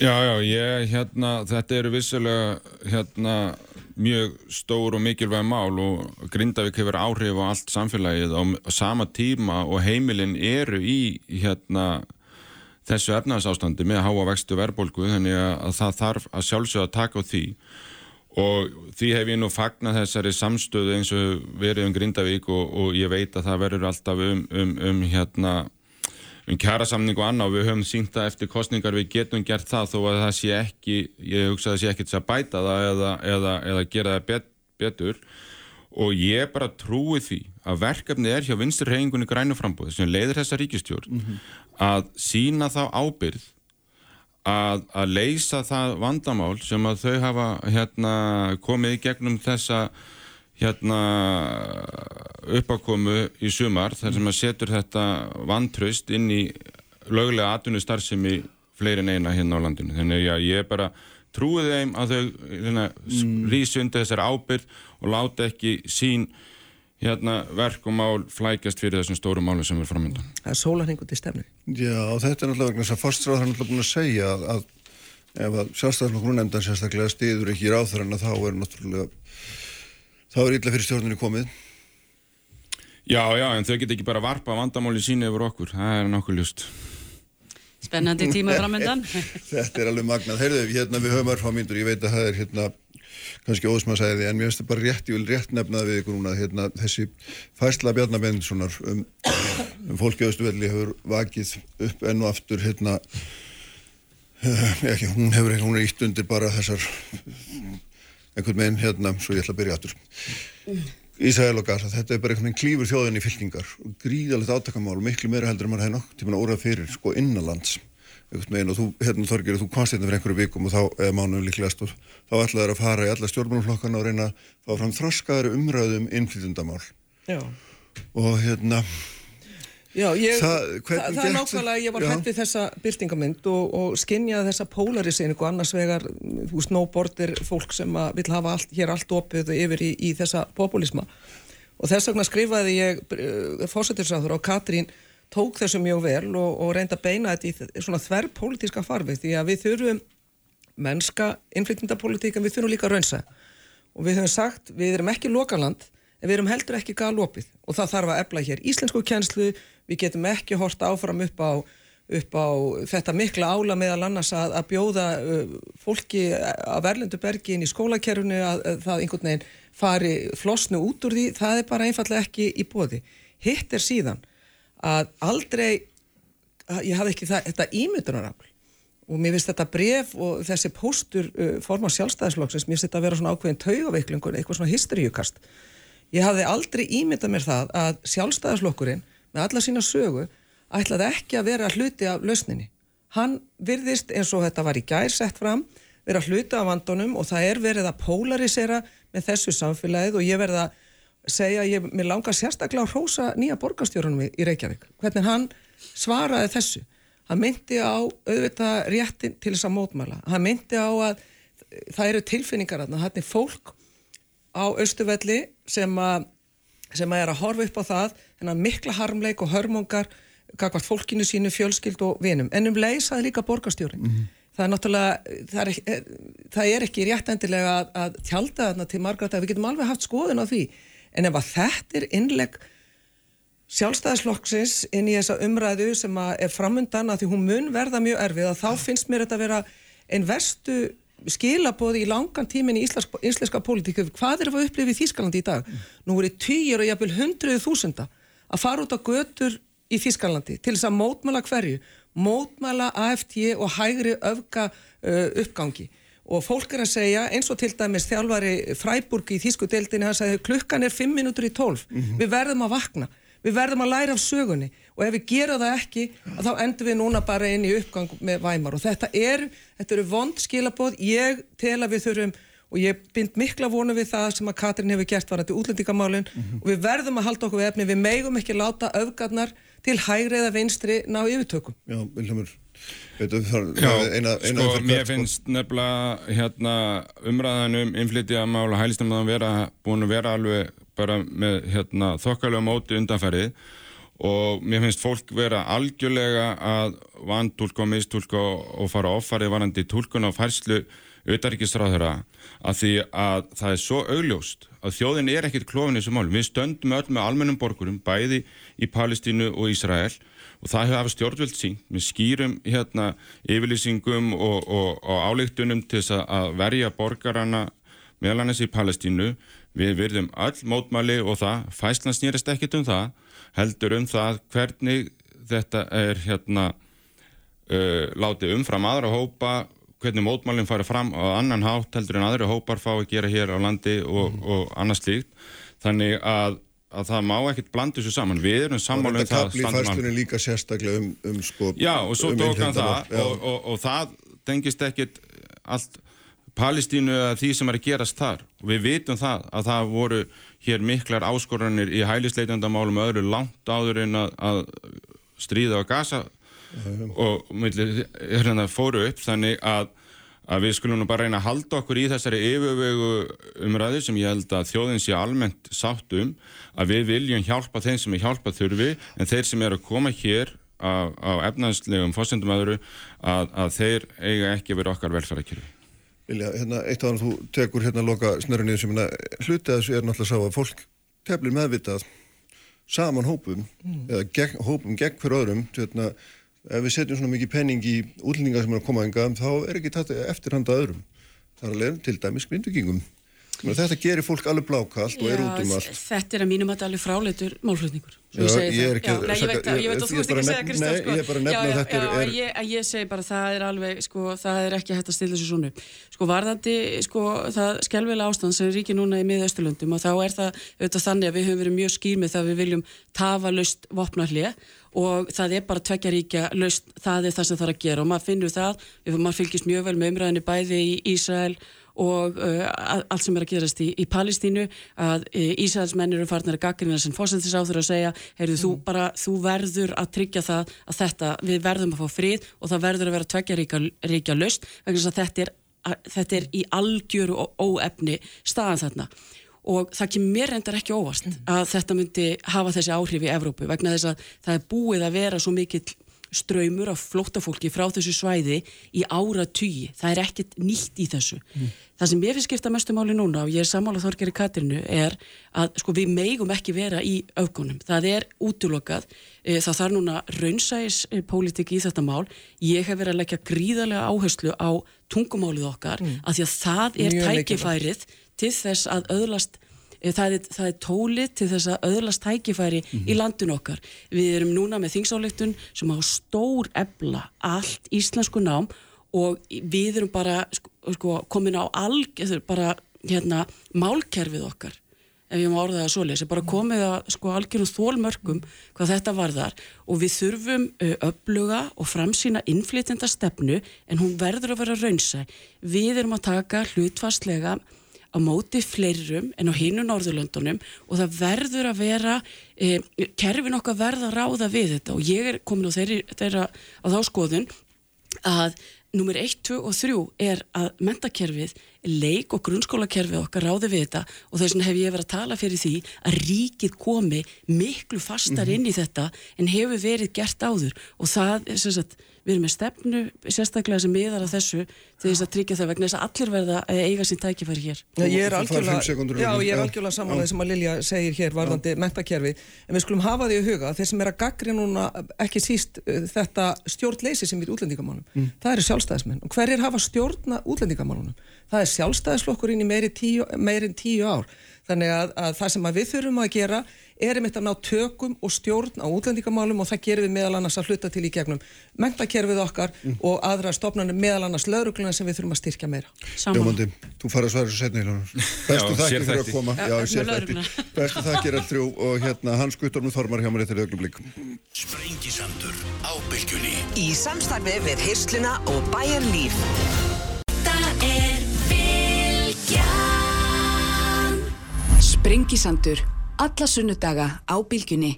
Já, já, ég, hérna, þetta eru vissulega, hérna, mjög stór og mikilvæg mál og Grindavík hefur áhrif á allt samfélagið á, sama tíma og heimilin eru í, hérna, þessu efnarsástandi með háa vextu verðbólgu, þannig að, að það þarf að sjálfsögða að taka á því og því hef ég nú fagnað þessari samstöðu eins og verið um Grindavík og, og ég veit að það verður alltaf um, um, um hérna um kjærasamning og annað og við höfum sínt það eftir kostningar við getum gert það þó að það sé ekki, ég hugsa að það sé ekki til að bæta það eða, eða, eða gera það bet, betur. Og ég bara trúi því að verkefni er hjá vinstur reyningunni grænuframbóð sem leiðir þessa ríkistjórn að sína þá ábyrð að, að leysa það vandamál sem að þau hafa hérna, komið í gegnum þessa hérna uppakomu í sumar þar sem að setur þetta vantraust inn í löglega atvinnustarfsemi fleiri en eina hérna á landinu þannig að ég bara trúi þeim að þau hérna, mm. rísi undir þessari ábyrð og láta ekki sín hérna, verk og mál flækjast fyrir þessum stóru málum sem er framöndan Það er sólarningu til stefnu. Já, þetta er náttúrulega vegna þess að fórstráður er náttúrulega búin að segja að, að ef að sjálfstæðarflokkur nefndan sérstaklega stiður ekki í ráþurinn þá er náttúrulega þá er illa fyrir stjórnunni komið. Já, já, en þau get ekki bara varpa vandamáli síni yfir okkur, það er nokkuð ljúst Spennandi tíma framöndan. Þetta er alveg magnað. Heyrðu, hérna við höfum örfá mínútur, ég veit að það er hérna kannski óðsmaðsæði, en mér finnst það bara rétt, ég vil rétt nefna það við ykkur núna, hérna þessi færsla Bjarnar Bendissonar um, um fólki auðstuvelli hefur vakið upp enn og aftur hérna uh, ekki, hún hefur, hún er ítt undir bara þessar einhvern veginn hérna, svo ég ætla að byrja aftur Ísæl og Gaza, þetta er bara einhvern veginn klífur þjóðin í fylkingar. Gríðalegt átakamál miklu meira heldur en maður hefði nokk tíma órað fyrir, sko innanlands. Einhvern veginn og þú, hérna Þorgir, þú komst hérna fyrir einhverju vikum og þá, eða mánuðum líklegast og þá ætlaður að fara í alla stjórnmálflokkana og reyna að fá fram þroskaðari umræðum innflytundamál Já. og hérna Já, ég, Það- það, það, er nákvæmlega, ég var Já. hætt við þessa byrtingamynd og, og skinjaði þessa polariseiningu annars vegar, þú veist, no border fólk sem vil hafa allt, hér allt opið yfir í, í þessa populisma og þess vegna skrifaði ég uh, fósættisráður og Katrín tók þessu mjög vel og, og reyndi að beina þetta í svona þverr pólitíska farfið því að við þurfum mennska innflytjandapolítík en við þurfum líka að raunsa. Og við höfum sagt, við erum ekki lokaland en við erum heldur ekki galopið og það þarf að efla hér íslensku kjenslu við getum ekki hort áfram upp á, upp á þetta mikla ála meðal annars að, að bjóða uh, fólki að verlendu bergi inn í skólakerfunu að, að það einhvern veginn fari flosnu út úr því, það er bara einfallega ekki í bóði. Hitt er síðan að aldrei ég hafði ekki það, þetta ímyndunarafl og mér finnst þetta bref og þessi póstur uh, forman sjálfstæðisflokksins, mér finnst þetta að vera svona ákveðin taugaveiklungur, eitthvað svona hysteríukast. Ég hafði aldrei ímyndað mér það að sjálfstæðisflokkurinn með alla sína sögu ætlaði ekki að vera hluti af lausninni. Hann virðist eins og þetta var í gær sett fram, vera hluti af vandunum og það er verið að polarisera með þessu samfélagið og ég verða að segja, ég, mér langar sérstaklega að hrósa nýja borgarstjórunum í, Reykjavík. Hvernig hann svaraði þessu. Hann myndi á auðvitað réttin til þess að mótmæla. Hann myndi á að það eru tilfinningar að það er fólk á Östuvelli sem að, sem að er að horfa upp á það þennan mikla harmleik og hörmungar kakvart fólkinu sínu, fjölskyld og vinum. En um leysaði líka borgarstjórin. Það er náttúrulega, það er, það er ekki rétt endilega að, að tjálta þarna til margra dag. Við getum alveg haft skoðun á því. En ef að þetta er innlegg sjálfstæðisflokksins inn í þessa umræðu sem að er framundan að því hún mun verða mjög erfið að þá finnst mér þetta að vera einn verstu skilabóði í langan tímin í íslenska, íslenska pólitíku. Hvað er að upplifa í Þýskalandi í dag? Nú voru týjur og jafnvel hundruðu þúsunda að fara út á götur í Þýskalandi til þess að mótmæla hverju? Mótmæla AFT og hægri öfga uh, uppgangi. Og fólk er að segja, eins og til dæmis þjálfari Freiburg í Þýsku deildinni, hann sagði klukkan er 5 minútur í 12, við verðum að vakna. Við verðum að læra af sögunni og ef við gerum það ekki að þá endur við núna bara inn í uppgang með væmar og þetta eru, þetta eru vond skilabóð, ég tel að við þurfum og ég bind mikla vonu við það sem að Katrin hefur gert varandi útlendingamálin og við verðum að halda okkur við efni, við megum ekki láta öfgarnar til hægri eða vinstri ná yfirtökum. Já, Vilhelmur, veitum þar Já, eina, eina sko, mér sko. finnst nefnilega hérna, umræðan um innflytjamál og hælistamæðan vera búin að vera alveg bara með hérna, þokkalega móti undanfærið og mér finnst fólk vera algjörlega að vantúlka og mistúlka og, fara offarið varandi túlkun og færslu auðaríkisráðara að því að það er svo augljóst að þjóðin er ekkit klófin í þessu mál. Við stöndum öll með almennum borgurum, bæði í Palestínu og Ísrael og það hefur stjórnvöld sínt með skýrum hérna, yfirlýsingum og, og, og álíktunum til þess að verja borgarana meðal annars í Palestínu. Við virðum öll mótmæli og það, fæslan snýrist ekkit um það, heldur um það hvernig þetta er hérna uh, látið umfram aðra hópa hvernig mótmálinn fara fram á annan hátt heldur en aðri hópar fá að gera hér á landi og, og annað slíkt. Þannig að, að það má ekkert blanda þessu saman. Við erum Og sammála um þetta það kapli í standa mál. færstunni líka sérstaklega um, um sko Já, og svo um tók hann það og, og, og það tengist ekkit allt Palestínu eða því sem er að gerast þar. Og við vitum það að það voru hér miklar áskoranir í hælisleitandamálum og öðru langt áður en að, að stríða á Gaza og milli, hérna fóru upp. Þannig að, að við skulum bara reyna að halda okkur í þessari yfirvegu umræðu sem ég held að þjóðin sé almennt sátt um að við viljum hjálpa þeim sem er hjálpa þurfi en þeir sem eru að koma hér á, á efnaðslegum fórsendum öðru að, að þeir eiga ekki verið okkar velferðarkjörfi. Vilja, hérna, eitt af hann þú tekur hérna loka snörunni sem hérna, hluti að þessu er náttúrulega sá að fólk teflir meðvitað saman hópum eða gegn, hópum gegn hver öðrum hérna, ef við setjum svona mikið penning í útlendingar sem er að koma enga þá er ekki þetta eftirhanda öðrum. Þar að leiðum til dæmis grindvikingum þetta gerir fólk alveg blákalt og er út um allt Þetta er að mínum að þetta alveg fráleitur málflutningur. Já, ég er ekki að ég veit að, ég veit ég- að þú veist ekki að segja nefn- Kristján nei, sko. ég er bara að nefna að þetta er- já, er- Ég, að ég segi bara það er alveg, sko, það er ekki hægt að stilla þessu svona. Sko, varðandi, sko, það skelvilega ástand sem ríkir núna í miðausturlöndum og þá er það auðvitað þannig að við höfum verið mjög skýr með það að við viljum tafa laust vopnarlið og það er bara tvekja ríkja laust, það er það sem það er að gera og maður finnur það, maður fylgist mjög vel með umræðinni bæði í Ísrael og uh, allt sem er að gerast í, í Palestínu að uh, Ísraelsmenn eru farnir að gaggrina sem fósendis á þeirra að segja heyrðu þú bara, þú verður að tryggja það að þetta, við verðum að fá frið og það verður að vera tveggja ríkja, löst vegna þess að þetta er, að, þetta er í algjöru og óefni staðan þarna. Og það kemur mér reyndar ekki óvast að þetta myndi hafa þessi áhrif í Evrópu vegna þess að það er búið að vera svo mikill ströymur af flóttafólki frá þessu svæði í ára tugi. Það er ekkert nýtt í þessu. Það sem ég finnst skipta mestu máli núna og ég er sammála Þorgeri Katrinu er að sko við megum ekki vera í öfgunum. Það er útilokað. Eh, Það þarf núna raunsæis pólitik í þetta mál. Ég hef verið að leggja gríðarlega áherslu á tungumálið okkar af því að það er Mjög mikilvægt. tækifærið til þess að öðlast það er, það er tólið til þess að öðlast tækifæri í landin okkar. Við erum núna með þingsáleiktun sem á stór ebla allt íslensku nám og við erum bara sko, sko, komin á alg, bara hérna, málkerfið okkar ef ég má orða það svo leysi, bara komið að sko algjörum þólmörkum hvað þetta varðar og við þurfum uh, öfluga og framsýna innflytjenda stefnu en hún verður að vera raunsæ. Við erum að taka hlutfastlega á móti fleirum en á hinu Norðurlöndunum og það verður að vera eh, kerfin okkar verða að ráða við þetta. Og ég er komin á þeirri, þeirra á þá skoðun að nummer 1, 2 og 3 er að mentakerfið, leik og grunnskólakerfið okkar ráði við þetta. Og þess vegna hef ég verið að tala fyrir því að ríkið komi miklu fastar inn í þetta en hefur verið gert áður. Og það, er sem sagt, við erum með stefnu sérstaklega sem miðar að þessu til þess að tryggja það vegna þess að allir verða að eiga sín tækifæri hér. Já, ég er algjörlega, sekúndur, já, ég er algjörlega samanlega sem að Lilja segir hér varðandi mentakerfi, en við skulum hafa því í huga að þeir sem er að gaggri núna ekki síst uh, þetta stjórnleysi sem er í útlendingamálum, það eru sjálfstæðismenn. Og hverjir hafa stjórna útlendingamálunum? Það er sjálfstæðisflokkurinn í meiri, tíu, meiri en tíu ár þannig að, að það sem að við þurfum að gera er einmitt að ná tökum og stjórn á útlendingamálum og það gerum við meðal annars að hluta til í gegnum mentakerfið okkar og aðra stofnanir meðal annars laurugluna sem við þurfum að styrkja meira. Saman. Ljómandi, þú farið að svara þessu setni Bestu Já, þakkir fyrir að koma. Já, Já, með sérþætti lögregluna. Bestu þakkir að þrjú og hérna Hans Guttorm Þormar hjá mér eftir augnumblík Sprengisandur á bylgjunni Sprengisandur. Alla sunnudaga á bylgjunni.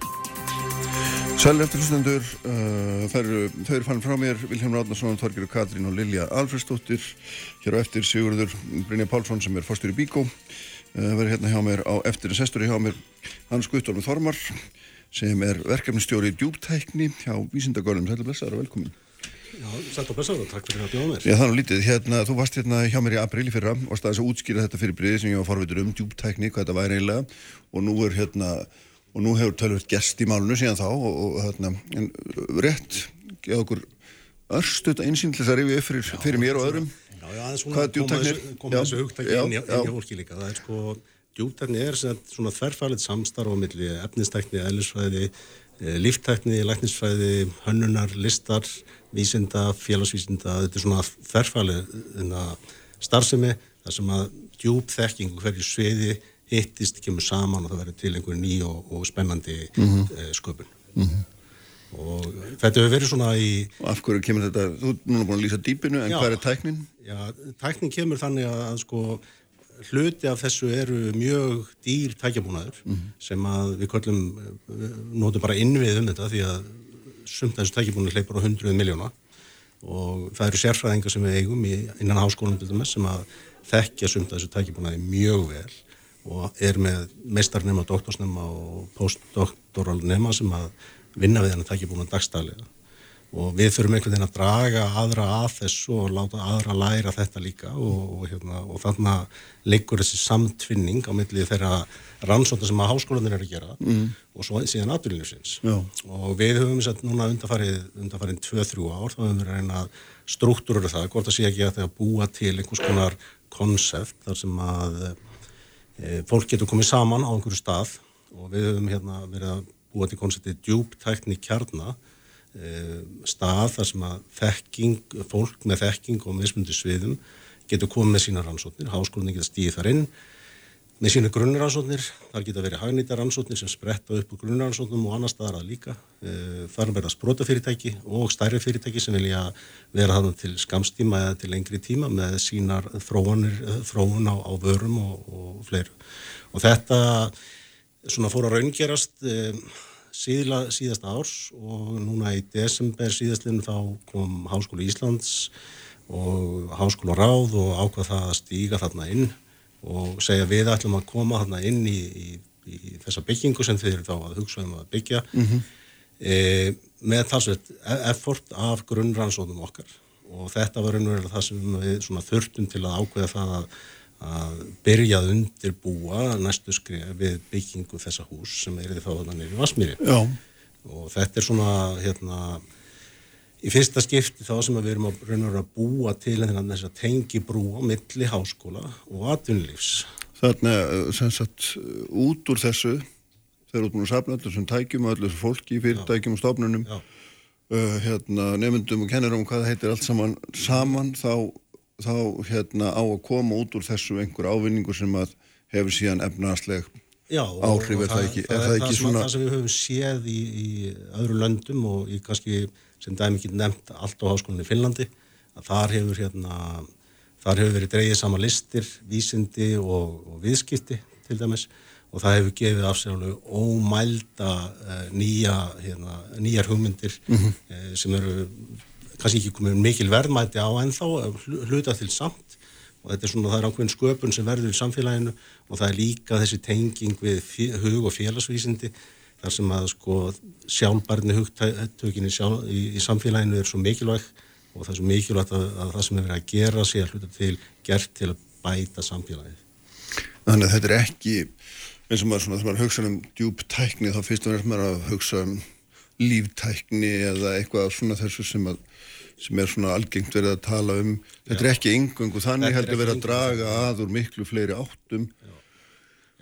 Sælir eftir hlustendur, uh, þau eru, fann frá mér, Vilhelm Ráðnarsson, Þorgir Katrín og Lilja Alfredsdóttir, hér á eftir Sigurður Brynja Pálsson sem er fórstjóri Bíkó, uh, verður hérna hjá mér á eftir en sestur hjá mér Hans Guttorm Þormar sem er verkefnistjóri í djúptækni hjá Vísindagörnum, sælir blessaður og velkomin. Já, sætt og blessaður og takk fyrir að bjóða mér. Já, það er nú lítið, hérna, þú varst hérna hjá mér í april í fyrra og staðis að útskýra þetta fyrirbriði sem ég var forvitur um, djúptækni, hvað þetta væri eiginlega og nú er hérna, og nú hefur tölvöld gest í málunu síðan þá og, og hérna, en rétt, geða okkur örstuðt einsýn til þess að rifja upp fyrir, fyrir mér og öðrum. Já, já, aðeins Hvað svona er koma þessu, já, inn, í- fólki líka. Það er sko, djúptækni er svona þverfælið samstarf á milli efnistækni, eðlisfræði, líftækni, læknisfræði, hönnunar, listar, vísinda, félagsvísinda, þetta er svona þverfælið starfsemi þar sem að djúp þekking og hverju sviði hittist, kemur saman og það verður til einhver ný og, og spennandi mm sköpun. Og þetta hefur verið svona í Og af hverju kemur þetta, þú ert núna búin að lýsa dýpinu, en Já. hvað er tæknin? Já, tæknin kemur þannig að, að sko, hluti af þessu eru mjög dýr tækjabúnaður sem að við köllum, við notum bara innvið um þetta því að sumt þessu tækjabúnaður hleypur á hundruð miljóna og það eru sérfræðingar sem við eigum í, innan háskólanum til dæmis sem að þekkja sumt þessu tækjabúnaði mjög vel og er með meistarnema, doktorsnema og postdoktoralnema sem að vinna við hennar tækjabúnaði dagstælega og við þurfum einhvern veginn að draga aðra að þessu og láta aðra læra þetta líka og, og, hérna, og þannig leikur þessi samtvinning á milli þeirra rannsóta sem að háskólanir eru að gera mm. og svo síðan atvinnljósins Já. og við höfum sett núna undarfarið undarfarið 2-3 ár þá höfum við reyna að struktúrur það, hvort það sé ekki að það búa til einhvers konar konsept þar sem að e, fólk getur komið saman á einhverju stað og við höfum hérna verið að búa til konseptið djúptækni kjarna stað þar sem að þekking, fólk með þekking og mismundi sviðum getur komið með sína rannsóknir, háskólinni getur stíðið þar inn með sínu grunnrannsóknir, þar geta verið hagnýta rannsóknir sem spretta upp úr grunnrannsóknum og annar staðar að líka. Eh, Þar verða sprótafyrirtæki og stærri fyrirtæki sem vilja vera þannig til skamstíma eða til lengri tíma með sínar þróunir, eh, þróun á, á vörum og, og fleiru. Og þetta svona fór að raungerast eh, síðla, síðasta árs og núna í desember síðastlinn þá kom Háskóli Íslands og Háskóla Ráð og ákvað það að stíga þarna inn og segja við ætlum að koma þarna inn í, í, í þessa byggingu sem þeir eru þá að hugsa um að byggja Mhm. e, með talsveit effort af grunnrannsóðum okkar og þetta var raunverulega það sem við svona þurftum til að ákveða það að, að byrja að undirbúa næstu skrif við byggingu þessa hús sem er þá þarna nýri Vasmýri Já. og þetta er svona hérna í fyrsta skipti þá sem að við erum að raunverulega að búa til þennan þess að tengi brúa milli háskóla og atvinnulífs. Þarna, eh, sem sagt, út úr þessu, þeir eru búin að safna sem tækjum og öllu sem fólki, fyrirtækjum og stofnunum, uh, hérna, nefndum og kennurum, hvað heitir allt saman, saman, þá, þá hérna, á að koma út úr þessu einhver ávinningur sem að hefur síðan efnaðsleg áhrif, er það ekki, er það það ekki sem, svona, það sem við höfum séð í, í öðru löndum og í kannski sem dæmi ekki nefnt allt á háskólinni Finnlandi að þar hefur hérna þar hefur verið dreigið saman listir, vísindi og, og viðskipti til dæmis og það hefur gefið af sér alveg ómælda uh, nýja hérna, nýjar hugmyndir Mhm. uh, sem eru kannski ekki komið mikil verðmæti á ennþá hl- hluta til samt og þetta er svona, það er ákveðin sköpun sem verður í samfélaginu og það er líka þessi tenging við hug og félagsvísindi þar sem að sko sjálfbarni hugtökin í, sjálf, í, í samfélaginu er svo mikilvæg og það er svo mikilvægt að, að það sem er verið að gera sé að hluta til gert til að bæta samfélagið. þannig að þetta er ekki, eins og maður svona, þegar maður hugsa um djúb tækni, þá fyrst og verður maður að hugsa um líftækni eða eitthvað svona þessu sem að sem er svona algengt verið að tala um. Þetta er ekki yngungu, þannig heldur verið að draga að úr miklu fleiri áttum. Já,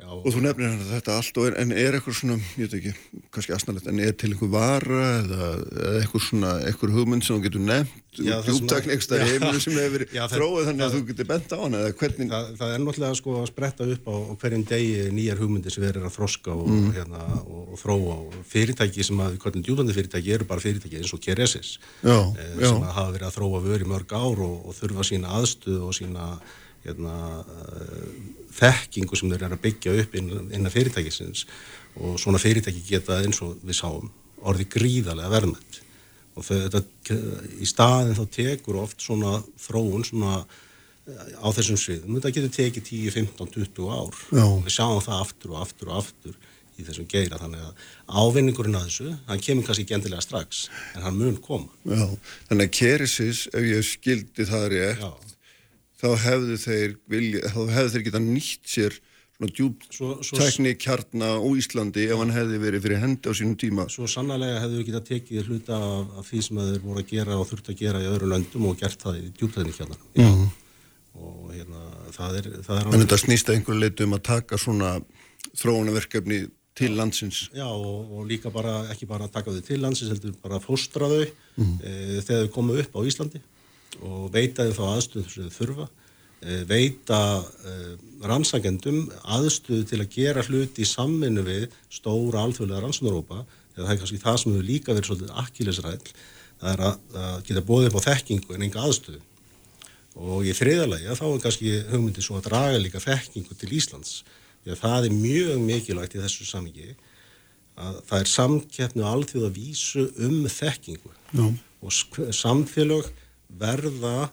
og þú nefnir hérna þetta allt og er, en er eitthvað svona, ég veit ekki, kannski asnalegt en er til einhver vara eða, eða eitthvað svona, eitthvað hugmynd sem þú getur nefnt Já, djúbtakni að- eitthvað Já. heiminu sem hefur Já, þróið þannig að þú getur bent á hana eða hvernig það, það er náttúrulega sko að spretta upp á, á hverjum degi nýjar hugmyndir sem verður að þroska og, Mhm. hérna, og, og þróa og fyrirtæki sem að, hvernig djúlandi fyrirtæki eru bara fyrirtæki eins og Keresis Já, eh, já. sem að hafa verið að þróa vör í mörg ár og, og þurfa sína aðstuð og sína hérna, uh, þekkingu sem þeir eru að byggja upp innan, innan fyrirtækisins. Og svona fyrirtæki geta eins og við sáum orði gríðarlega verðmætt. Og þau, þetta, í staðin þá tekur oft svona þróun svona eh, á þessum sviðum, þetta getur tekið 10, 15, 20 ár. Já. við sjáum það aftur og aftur og aftur í þessum geira, þannig að ávinningurinn að þessu, hann kemur kannski ekki endilega strax en hann mun koma. Já, þannig að Keresis, ef ég skildi það rétt, Já. Þá hefðu þeir, vilja, þá hefðu þeir geta nýtt sér tækni kjarna á Íslandi ef hann hefði verið fyrir hendi á sínum tíma. Svo sannlega hefðu við getað tekið hluta af, af því sem þeir voru að gera og þurft að gera í öðru löndum og gert það í djúptæðinni hérna. Mhm. Og hérna, það er, það er En þetta snýst að einhverju leitu um að taka svona þróunaverkefni til landsins. Já, og, og líka bara, ekki bara að taka þau til landsins, heldur bara að fóstra þau Mhm. e, þegar þau koma upp á Íslandi og veita þau þá aðstöðu sem þau þurfa, e, veita e, rannsagendum aðstöðu til að gera hluti í samvinnu við stóra alþjóðlega rannsóknarópa, eða það er kannski það sem hefur líka verið svolítið akkilesræll, það er að, að geta bóðið upp á þekkingu en enga aðstöðu. Og í þriðalagi þá er kannski hugmyndi svo að draga líka þekkingu til Íslands. Því að það er mjög mikilvægt í þessu samingi að það er samkeppnu alþjóða vísu um þekkingu. Já. Og samfélög verða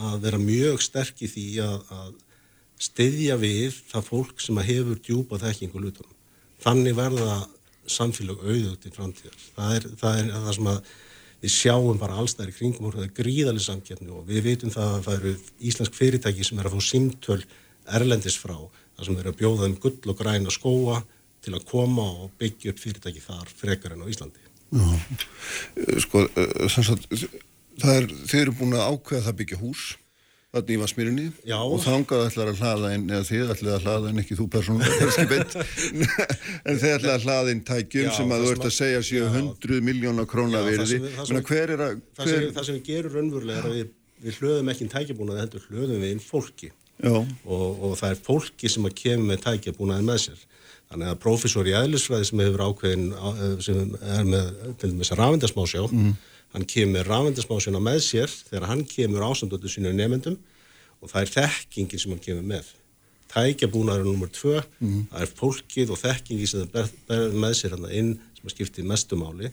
að vera mjög sterk í því að, að styðja við það fólk sem hefur djúpa þekkingu lutunum. Þannig verða samfélög auðvögt í framtíðar. Það er það, er það sem að við sjáum bara allstæðir kringum og það er gríðaleg samkeppni og við vitum það að það eru íslensk fyrirtæki sem er að fá símtöl erlendis frá, það sem er að bjóða þeim gull og græna skóa til að koma og byggja upp fyrirtæki þar frekar en á Íslandi. Já, sko, eh, sem sagt, er, þeir eru búin að ákveða það að byggja hús þarna í Vasmýrinni Já. og þangað ætlar að hlaða inn, eða þið ætlar að hlaða inn, ekki þú persónulega, en þið ætlar að hlaða inn tækjum Já, sem að þú ert að að- segja séu Já. 100 miljóna króna Já, það verði. sem við- það sem hver er að, Það sem, hver, það sem við gerum raunverulega er að við, við hlöðum ekki tækjabúnaði heldur hlöðum við inn fólki og, og það er fólki sem að kemur með tækja búnaðin með sér þannig að prófessor í eðlisfræði sem hefur ákveðin sem er með til dæmis rafindasmásjá Mhm. Hann kemur með rafindasmásjána með sér þegar hann kemur ásandöldu sínu nefndum og það er þekkingin sem hann kemur með. Tækjabúnaður nummer tvö Mhm. það er fólkið og þekkingin sem það ber, ber með sér hann inn sem að skipti mestu máli.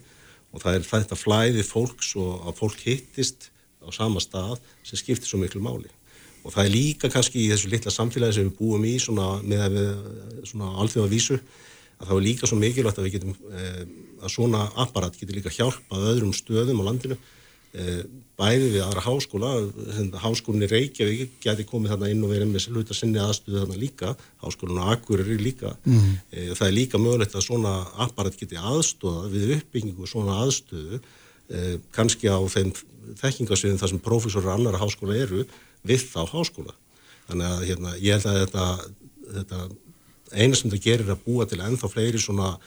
Og það er þetta flæði fólks og að fólk hittist á sama stað sem skiptir svo miklu máli. Og það er líka kannski í þessu litla samfélagi sem við búum í svona, með svona alþjóða vísu að það er líka svo mikilvægt að við getum eh, að svona apparat getur líka hjálpað öðrum stöðum á landinu eh, bæði við aðra háskóla háskólinni Reykjavík geti komið þarna inn og verið með hluta sinni aðstöðu þarna líka háskólinu Akureyri líka. Eh, það er líka mögulegt að svona apparat geti aðstóða við uppbyggingu svona aðstöðu kannski á þeim þekkingasviðin þar sem prófessor annara háskóla eru við þá háskóla. Þannig að hérna, ég held að þetta, þetta eina sem það gerir er að búa til ennþá fleiri svona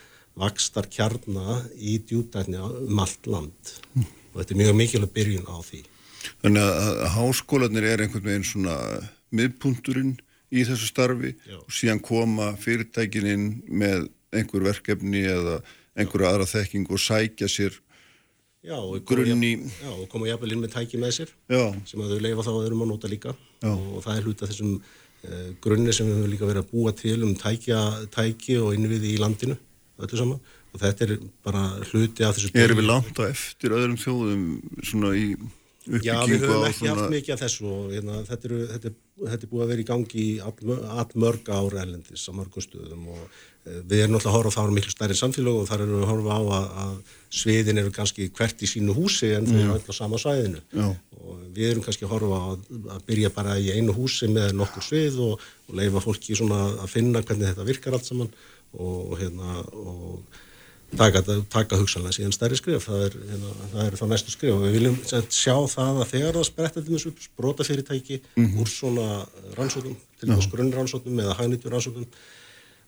vakstar kjarna í djúptækni um allt land og þetta er mjög mikilvæg byrjun á því Þannig að, að háskólanir er einhvern veginn svona miðpunturinn í þessu starfi og síðan koma fyrirtækin inn með einhver verkefni eða einhverja aðra þekking og sækja sér Já, og koma grunn í jafn- Já, og koma jafnvel inn með tæki með sér Já. sem að þau leifa þá öðrum að nota líka Já. og það er hluta þessum grunni sem við höfum líka verið að búa til um tækja, tæki og innviði í landinu öllu saman. Og þetta er bara hluti af þessu Erum við langt á eftir öðrum þjóðum svona í Já, við uppbyggingu höfum á ekki svona haft mikið af þessu og hérna, þetta, eru, þetta, er, þetta er búið að vera í gangi í all- allmörg ára erlendis á mörgum stöðum og e, við erum náttúrulega að horfa á það á miklu stærri samfélag og þar erum við að horfa á að, að sviðin eru kannski hvert í sínu húsi en þau eru Mm. öll á sama svæðinu Já. og við erum kannski að horfa að, að byrja bara í einu húsi með nokkur svið og, og leifa fólki svona að finna hvernig þetta virkar allt saman og, hérna og taka, taka hugsanlega síðan stærri skrif það er, hérna, það er þá næstu skrif og við viljum sjá það að þegar það spretta til þessu sprótafyrirtæki Mhm. úr svona rannsóknum, til þess grunnrannsóknum eða hagnýttur rannsóknum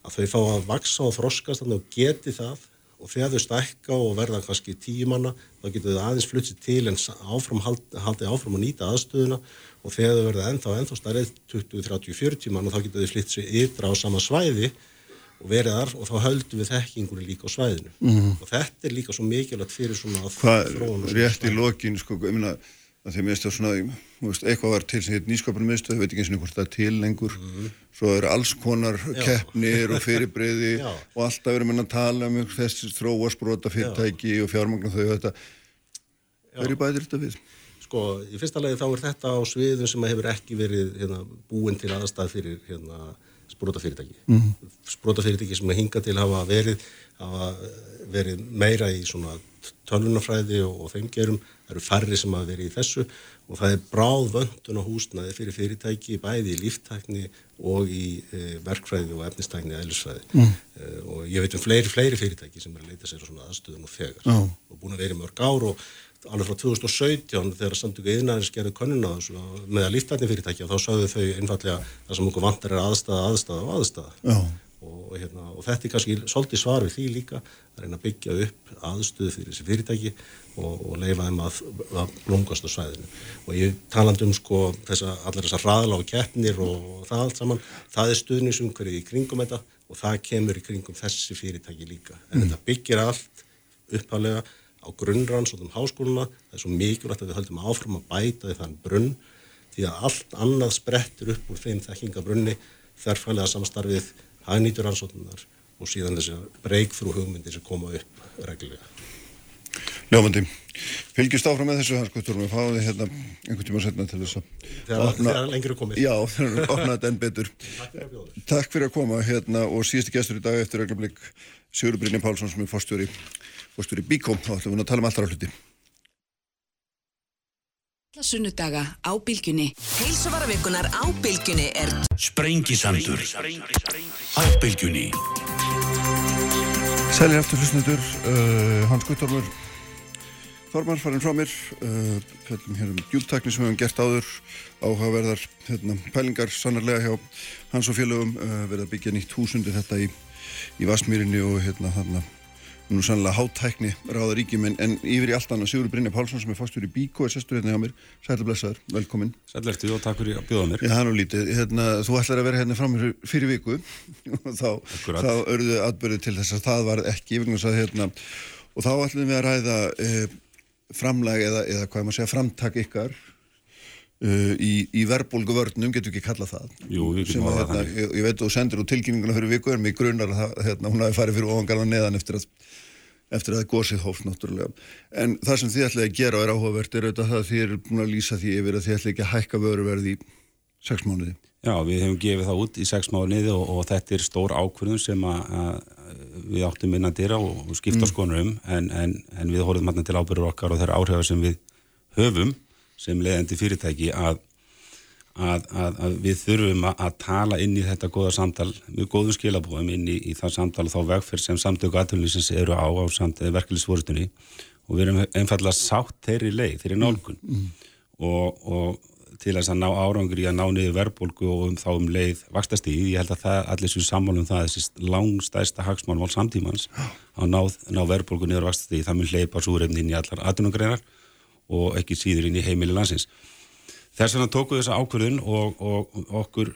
að þau fá að vaksa og þroskast og geti það og þegar þau stækka og verða kannski tíu manna þá getur þau aðeins fluttið til en áfram hald, haldið áfram að nýta aðstöðuna og þegar þau verða ennþá ennþá stærrið 20, 30, 40 manna þá getur þau flytt sig ytra á sama svæði og verið þar og þá höldum við þekkingunni líka á svæðinu Mhm. og þetta er líka svo mikilvægt fyrir svona hvað og rétt í lokin sko, ég meina því minnst það svona veist, eitthvað var til sem heit nýskapunum miðstöð, veit ekki eins og hvort það er til lengur svo eru alls konar. Já. keppnir og fyrirbreyði Já. og alltaf erum við að tala um þessi þróasbrota fyrirtæki og fjármagna þau og þetta hverju bætir þetta við? Sko, í fyrsta lagi þá er þetta á sviðum sem hefur ekki verið hérna, búin til aðstæð fyrir hérna, sprótafyrirtæki. Mhm. Sprótafyrirtæki sem hinga til hafa verið, hafa verið meira í svona tölvunafræði og, og þeim gerum. Það eru færri sem hafa verið í þessu og það er bráð vöndun á húsnaði fyrir fyrirtæki bæði í líftækni og í e, verkfræði og efnistækni eðlisfræði. Mm. E, og ég veit um fleiri, fleiri fyrirtæki sem er að leita sér á svona aðstöðum og þegar Já. og búin að vera í mörg ár og alveg frá 2017 þegar samtöku yðnaðins gerði þessu með að líftækni fyrirtækja þá sagðu þau einfallega það sem okkur vantar er aðstæða, aðstæða og aðstæða Já. Og, hérna, og þetta er kannski svolítið svar við því líka að reyna að byggja upp aðstöðu fyrir þessi fyrirtæki og, og leifa þeim að, að blómgast á svæðinu. Og ég talandi um sko þessa, allar þessar hraðla og keppnir og, það allt saman, það er stuðnisumhverfið í kringum þetta og það kemur í kringum þessi fyrirtæki líka. En þetta byggir allt upphalega á grunnrannsóknum háskóluna það er svo mikilvægt að við höldum áfram að bæta því þann brunn því að allt annað sprettur upp úr þeim þekkingabrunni þerrfælega samstarfið hagnýtur rannsóknunar og síðan þessi breykfrú hugmyndir sem koma upp reglulega. Ljómandi, fylgjast áfram með þessu hanskvöldur og fáum þið hérna einhvern tíma setna til þess að Þegar- þegar lengra er komið. Já, þegar að opna þetta enn betur Takk fyrir að koma hérna og síðusti gestur í dag eftir reglablik Sigur Brynni Pálsson sem er fórstjóri fórstjóri Bíkó, þá ætlum við að tala um allra hluti Alla sunnudaga á bylgjunni. Heilsuvaravíkunar á bylgjunni er Sprengisandur á bylgjunni Sælir aftur hlustundur, uh, Hans Guttormur Þormar farin frá mér uh, fjöllum hér um djúptækni sem við hefum gert áður áhugaverðar hérna, pælingar sannarlega hjá Hans og félögum uh, verið að byggja nýtt húsundi þetta í, í Vasmýrinni og hérna þarna nú sannlega hátækni ráða ríkjum en, en yfir í allt annað. Sigur Brynja Pálsson sem er fastur í Bíko er sestur hérna hjá mér, sætla blessaður, velkomin. Sællertu og takk fyrir að bjóða mér. Já, það er nú lítið, hérna, þú ætlar að vera hérna fram fyrir, viku. Og þá, þá örðu atbyrðu til þess að það var ekki að hérna, og þá ætlum við að ræða e, framlag eða, eða hvað maður segja, framtak ykkar uh, í, í verbulgu vörnum, getur ekki kallað það. Jú, við getum að, að hérna, það ég, ég veit að þú sendir úr tilkynninguna fyrir viku en mig grunar að hérna, hún hafi farið fyrir ofangarða neðan eftir að eftir að gósið hófst náttúrulega. En það sem þið ætlaði að gera er áhugavert er auðvitað það að þið eru búin að lýsa því yfir að þið ætlaði ekki að hækka vöruverði í sex mánuði. Já, við hefum gefið það út í sex mánuði og, og þetta er stór ákvörðun sem að, að við áttum innan dýra og, og skipta mm. skonur um. En, en, en við horfum hérna til ábyrður okkar og þeirra áhrifa sem við höfum sem leiðandi fyrirtæki að, að, að, að við þurfum að, að tala inn í þetta góða samtal með góðum skilabóðum inn í, í það samtal þá vegferð sem samtöku aðtölunisins eru á á samt verkefliðsvorutunni og við erum einfallega sátt þeirri leið, þeirri nálgun. Og, og til þess að ná árangur í að ná niður verðbólgu og um þá um leið vakstastíð, ég held að það, allir sem sammálum það þessi langstæsta hagsmálmál samtímans að ná, ná verðbólgu niður vakstastíð, það mun hleypa súrefni inn í allar aðtunugreinar og ekki síður inn í heimili landsins. Þess vegna tókum við þessa ákvörðun og, og okkur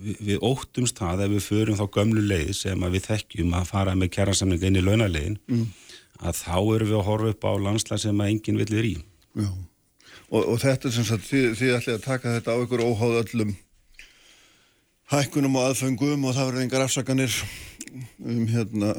við, við óttumst það ef við förum þá gömlu leið sem að við þekkjum að fara með kjærasamninga inn í launalegin Mm. að þá erum við að horfa upp á landslæð sem að enginn vill er í. Já. Og, og þetta er sem sagt, þið, þið ætlaði að taka þetta á ykkur óháð öllum hækkunum og aðföngum og það verður engar afsakanir um hérna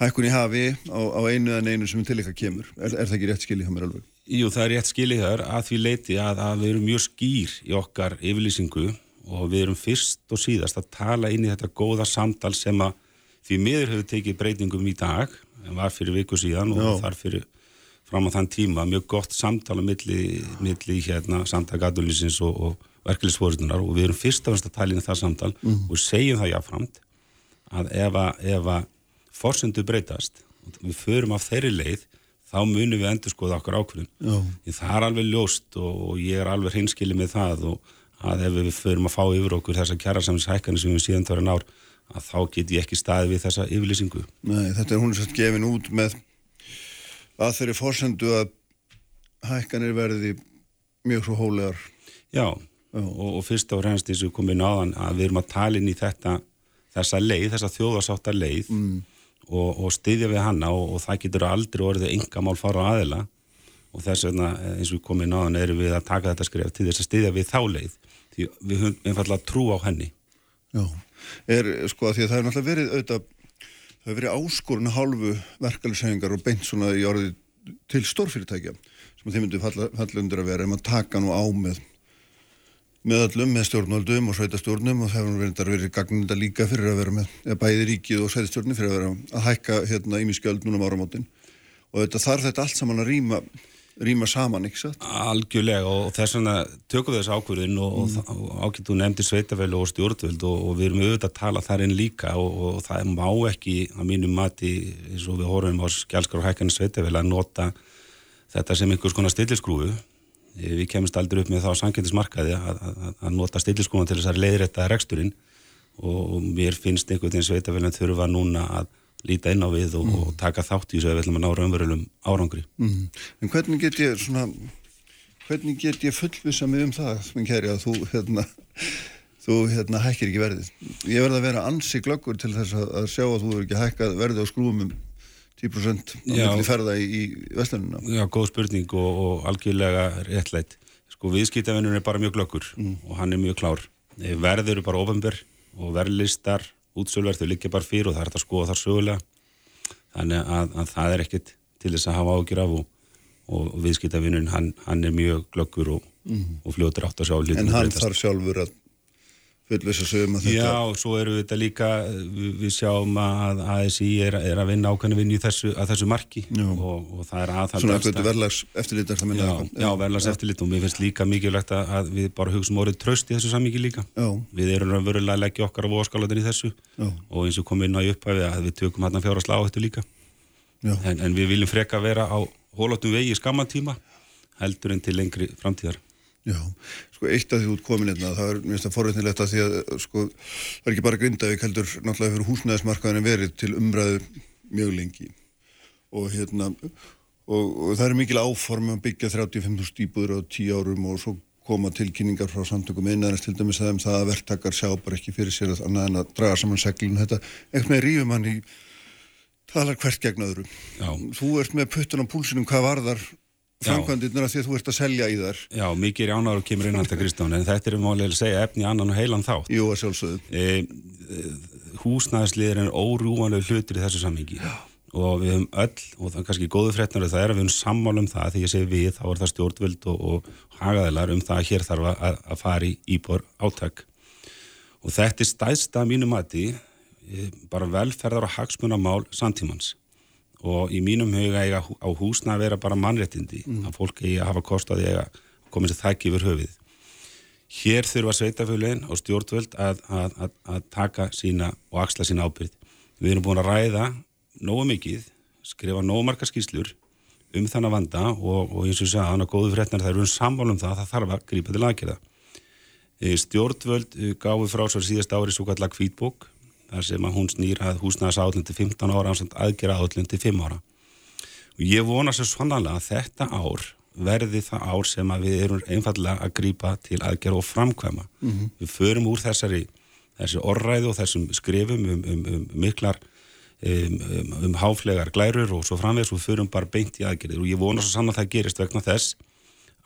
hækkun í hafi á, á einu en einu sem til ykkar kemur. Er, er það ekki rétt skilið hjá mér alveg? Jú, það er rétt skilið þar að því leiti að, að við erum mjög skýr í okkar yfirlýsingu og við erum fyrst og síðast að tala inn í þetta góða samtal sem að því miður hefur tekið breytingum í dag, en var fyrir viku síðan og Já. þar fyrir fram á þann tíma, mjög gott samtal á milli, milli hérna samtakaðurlýsins og, og verkefliðsfóruðunar og við erum fyrst og fremst að tala inn í það samtal og segjum það ef að, ef að forsendu breytast og við förum af þeirri leið þá munum við endur skoða okkur því það er alveg ljóst og, og ég er alveg hinskili með það og að ef við förum að fá yfir okkur þessa kjærasamshækkanir sem við síðan tóra nár að þá get ég ekki staðið við þessa yfirlýsingu Nei, þetta er hún er sett gefin út með að þeirri forsendu að hækkanir verði mjög svo hólegar. Já, og, og fyrst eins og við komum náðan að við erum að tala inn í þetta þessa leið, þessa þjóðarsáttar leið Mm. Og, og styðja við hana og, og það getur aldrei orðið engamál fara á aðila. Og þess vegna eh, eins og við komum náðan erum við að taka þetta skref til þess að styðja við þá leið. Því við höfum einfallega trú á henni. Já, er sko að því að það er náttúrulega verið auðvitað, það hefur verið áskorun hálfu verkefliðshefingar og beint svona í orðið til stórfyrirtækja sem þeim myndu falla, falla undir að vera um að taka nú á með með öllum, með stjórnvaldum og sveitastjórnum og það hefur verið, verið gagnunda líka fyrir að vera með, bæði ríkið og sveitastjórnum fyrir að vera að hækka hérna ímiskjöld núna um áramótin og þetta þarf þetta allt saman að rýma rýma saman, ekki satt? Algjörlega og þess vegna tökum við þessu ákvörðin og, mm. og, og ágættu nefndi sveitafælu og stjórnvöld og, og við erum auðvitað að tala þar inn líka og, og það má ekki að mínum mati eins og við horfum á skjálskar og hækkanir sveitafælu að nota þetta sem einhvers konar stilliskrúfu við kemumst aldrei upp með það á sankendismarkaði að, að, að nota stilliskrúfuna til þess að leiðrætta reksturinn. Og, og mér finnst einhvern veginn sveitafælun þurfa núna að líta inn á við og, og taka þátt í þessu ef við ætlum að ná raunverulegum árangri. Mm. En hvernig get ég svona hvernig get ég fullvisa mig um það minn kæri að þú hérna þú hérna hækkir ekki verðið? Ég verð að vera ansi glöggur til þess að, að sjá að þú hefur ekki hækkað verðið á skrúum um 10% á Já. milli ferða í, í vestlununa Já, góð spurning og, og algjörlega réttlætt. Sko viðskiptavinnur er bara mjög glöggur og hann er mjög klár. Eh, Verður eru bara ofenbyr og verðlistar, útsölverð, þau liggja bara fyrir og það er hægt að skoða þar sögulega. Þannig að, að það er ekkit til þess að hafa ágjur af og, og, og viðskiptavinnun, hann, hann er mjög glöggur og, Mhm. og fljótur átt að sjá hlutum en hann þarf sjálfur að fullvisa sig um að þetta Já, svo við þetta líka, við, sjáum að ASI er, er að vinna ákveðinu vinni þessu, að þessu marki og, og það er aðhald svona eitthvað staðar. verðlags eftirlit er það minna Já, já verðlags eftirlit og mér finnst líka mikilvægt að, að við bara hugsaum orðið tröst í þessu sammingi líka. Já. Við erum raunverulega að leggja okkar á vóskálatin í þessu Já. og eins og komum inn á í upphæfi að við tökum hann að fjára slá þetta líka. Já. En, en við viljum freka vera á hólatum vegi í skamman tíma heldur en til lengri framtíðar. Já, sko eitt af því út komin hérna, það er minnst að forveitnilegt að því að sko, það er ekki bara Grindavík heldur náttúrulega fyrir húsnæðismarkaðin verið til umræðu mjög lengi. Og hérna og, og það er mikil áform að byggja 35.000 íbúður á 10 árum og svo koma tilkynningar frá samtökum einarins til dæmis að, það að verktakar sjá bara ekki fyrir sér að annað en að draga saman seglun þetta, eitthvað með rífum hann í talar hvert gegn öðru. Já. þú ert með puttun á púlsinum hvað varðar framkvæmdirnar af því að þú ert að selja í þar Já, mikið er jánar og kemur inn alltaf Kristján en þetta er málega að segja efni annan og heilan þátt. Jú, að sjálfsögðu. E, e, Húsnæðisliðir er órúanlega hlutur í þessu sammingi og við höfum öll, og það er kannski góðu fréttnar það er að við höfum sammál um það, því ég segi við þá er það stjórnvöld og, og hagaðilar um það að hér þarf að, að fara í íbor áttak og þetta er stæðsta að mínu mati e, bara velferðar og hagsmunamál samtímans og í mínum huga eiga á húsna að vera bara mannréttindi að fólk eigi að hafa kost að því að koma sér þækki yfir höfuð hér þurfa sveitafölin og stjórnvöld að, að, að, að taka sína og axla sína ábyrð við erum búin að ræða nógu mikið skrifa nógu marga skýslur um þannig vanda og, og eins og ég sagði hann að góðu fréttnar það eru um sammála um það að það þarf að grípa til aðgerða. Eh, stjórnvöld eh, gáfu frá svo síðast ári svo kallar kvítbók þar sem að hún snýr að húsnæðas átlun til 15 ára ásamt aðgerða átlun til 5 ára og ég vona svo svonanlega að þetta ár verði það ár sem að við erum einfallega að grípa til aðgerða og framkvæma Mhm. við förum úr þessari þessi orræðu og þessum skrifum um, um, um miklar um, um, um háflegar glærur og svo framvegis og við förum bara beint í aðgerðir og ég vona svo saman að það gerist vegna þess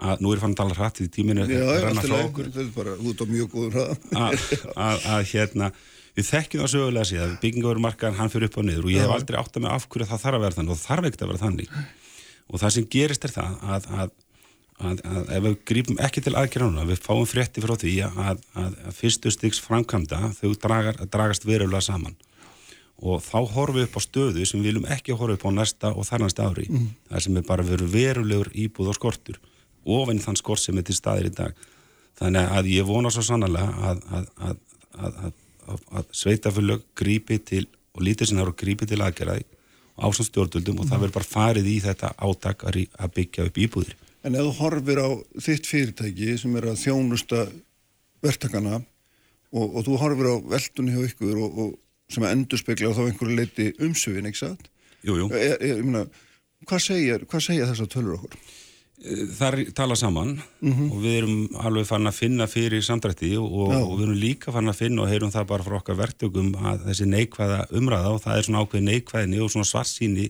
að nú er fann að tala hratt í tíminu Já, að já, renna allt í frá lagi. okkur þetta er bara út á mjög að, að, að hérna við þekkjum það sögulega síðan byggingaverumarkaðan hann fyrir upp og niður og ég hef aldrei átt að með af hverju það þarf að vera þannig og þarf ekkert að vera þannig. Og það sem gerist er það að, að, að, að ef við grípum ekki til aðgerðanuna við fáum frétti frá því að, að fyrstu stygs framkvæmda þau dragar, dragast verulega saman. Og þá horfum við upp á stöðu sem við viljum ekki horfa upp á næsta og þar næsta ári. Mm. það sem er bara verið verulegur íbúð og skortur ofinn þann skort sem er til staðir í dag. Þannig að ég vona svo sannlega að, að, að, að, að, að, að sveitafélög grípi til og lítið sinna og grípi til aðgerðaði ásand stjórnvöldum og það verður bara farið í þetta átak að, að byggja upp íbúðir En ef þú horfir á þitt fyrirtæki sem er að þjónusta verktakana og, og þú horfir á veldunni hjá ykkur og, og sem að endur spekla þá einhverju leiti umsöfin, ekki satt? Jú, jú. Er, er, ég meina, hvað segja, hvað segja þessar tölur okkur? Þar tala saman Mhm. og við erum alveg fann að finna fyrir samdrætti og, og, við erum líka fann að finna og heyrum það bara frá okkar verktökum að þessi neikvæða umræða og það er svona ákveð neikvæðinni og svona svarsýni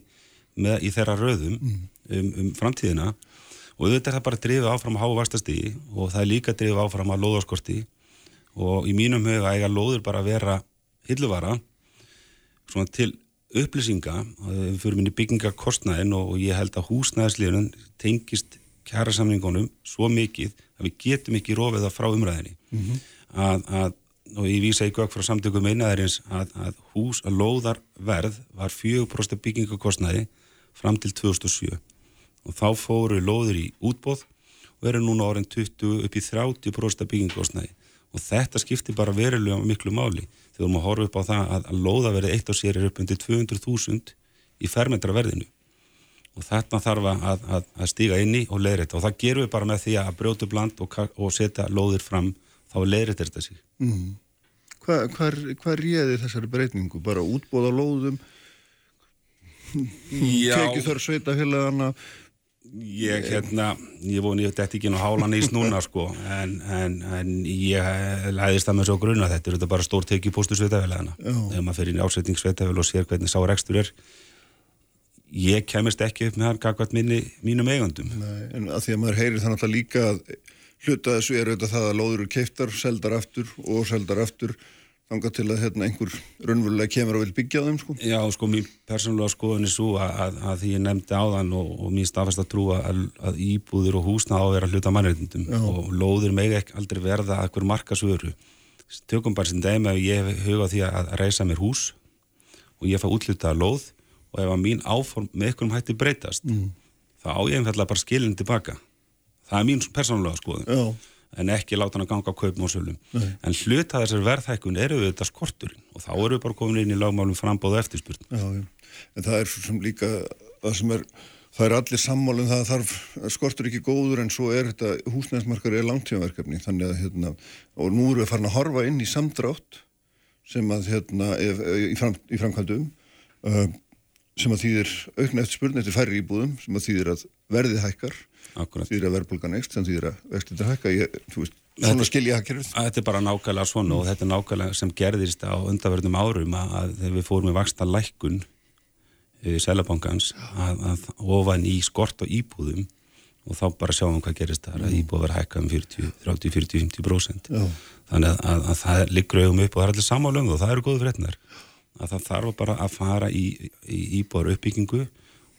með, í þeirra röðum Mhm. um, um framtíðina og auðvitað er það bara drifið áfram að háa vastastíði og það er líka drifið áfram að lóðaskorti og í mínum huga eiga lóður bara að vera hilluvara svona til upplýsinga að fyrir minni byggingarkostnaðin og, og ég held að húsnæðisliðunum tengist kjærasamningunum svo mikið að við getum ekki rofið það frá umræðinni að, að, og ég vísa í gögg frá samtökum einaðarins að, að hús að lóðarverð var 4% byggingarkostnaði fram til 2007 og þá fóru lóður í útbóð og eru núna orðin 20 upp í 30% byggingarkostnaði og þetta skiptir bara verulega miklu máli. Þegar að horfa upp á það að, að lóða verið eitt á sér er upp undir 200.000 í fermetra verðinu og þarna þarf að, að, að stíga inn í og leiðrætta og það gerum við bara með því að brjóta upp land og, og setja lóðir fram þá leiðrættir þetta sig Mm. Hvað hva, hva réði þessari breytingu? Bara útbóð á lóðum? Tekið þar sveitafélagana? Ég, hérna, ég voni ég þetta ekki á hálan ís núna sko, en, en, en ég læðist það með svo grunna þetta er þetta bara stór teki póstu sveitafélagana Já. ef maður fyrir inn í ásetning sveitafélag og sér hvernig sá rekstur er ég kemist ekki upp með hann minni, mínum eigandum Nei, en að því að maður heyrir það náttúrulega líka að hluta þessu er auðvitað það að lóður eru keiftar, seldar aftur og seldar aftur þangað til að hérna, einhver raunverulega kemur og vil byggja á þeim sko. Já, sko, mín persónulega skoðun er svo að, að, að því ég nefndi áðan og, og mín staðfast að trúa að, að íbúður og húsna á að vera hluta mannreitindum og lóður megi ekki aldrei verða að hver markasvöru. Tökum bara sem dæmi að ég hef huga á því að, að reisa mér hús og ég fæ útlutað lóð og ef að mín áform með einhverjum hætti breytast Mm. þá á ég einfallega bara skilin tilbaka. Það er mín persónulega skoðun. Já. En ekki láta hann að ganga á kaupum og sölum. Nei. En hluta þessar verðhækkun eru þetta skorturinn og þá eru við bara komin inn í lagmálum frambóð og eftirspurn. Já. En það er svo sem líka það sem er, það er allir sammálum það þarf, skortur ekki góður en svo er þetta, húsnæðismarkar er langtímaverkefni þannig að hérna, og nú erum við farin að horfa inn í samdrátt sem að hérna, ef, í, fram, í framkvæmdum uh, sem að þýðir aukna eftir spurning eftir færri íbúðum sem að þýðir að verðið hækkar Akkurat. þýðir að verðbólgan ekst sem þýðir að vextir hækka. Ég, veist, svona skil ég hagkerfið. Að Þetta er bara nákvæmlega svona og þetta er nákvæmlega sem gerðist á undarverðnum árum að, að þegar við fórum með vaksta lækkun í Sælabankans að, að ofan í skort og íbúðum og þá bara sjáum við hvað gerist þar að íbúð verður hækkað um 40, 30, 40, 50% Já. þannig að, að, að það liggur augum upp og það er allir samála um það og það eru góðu fréttnar að það þarf bara að fara í, í íbúðar uppbyggingu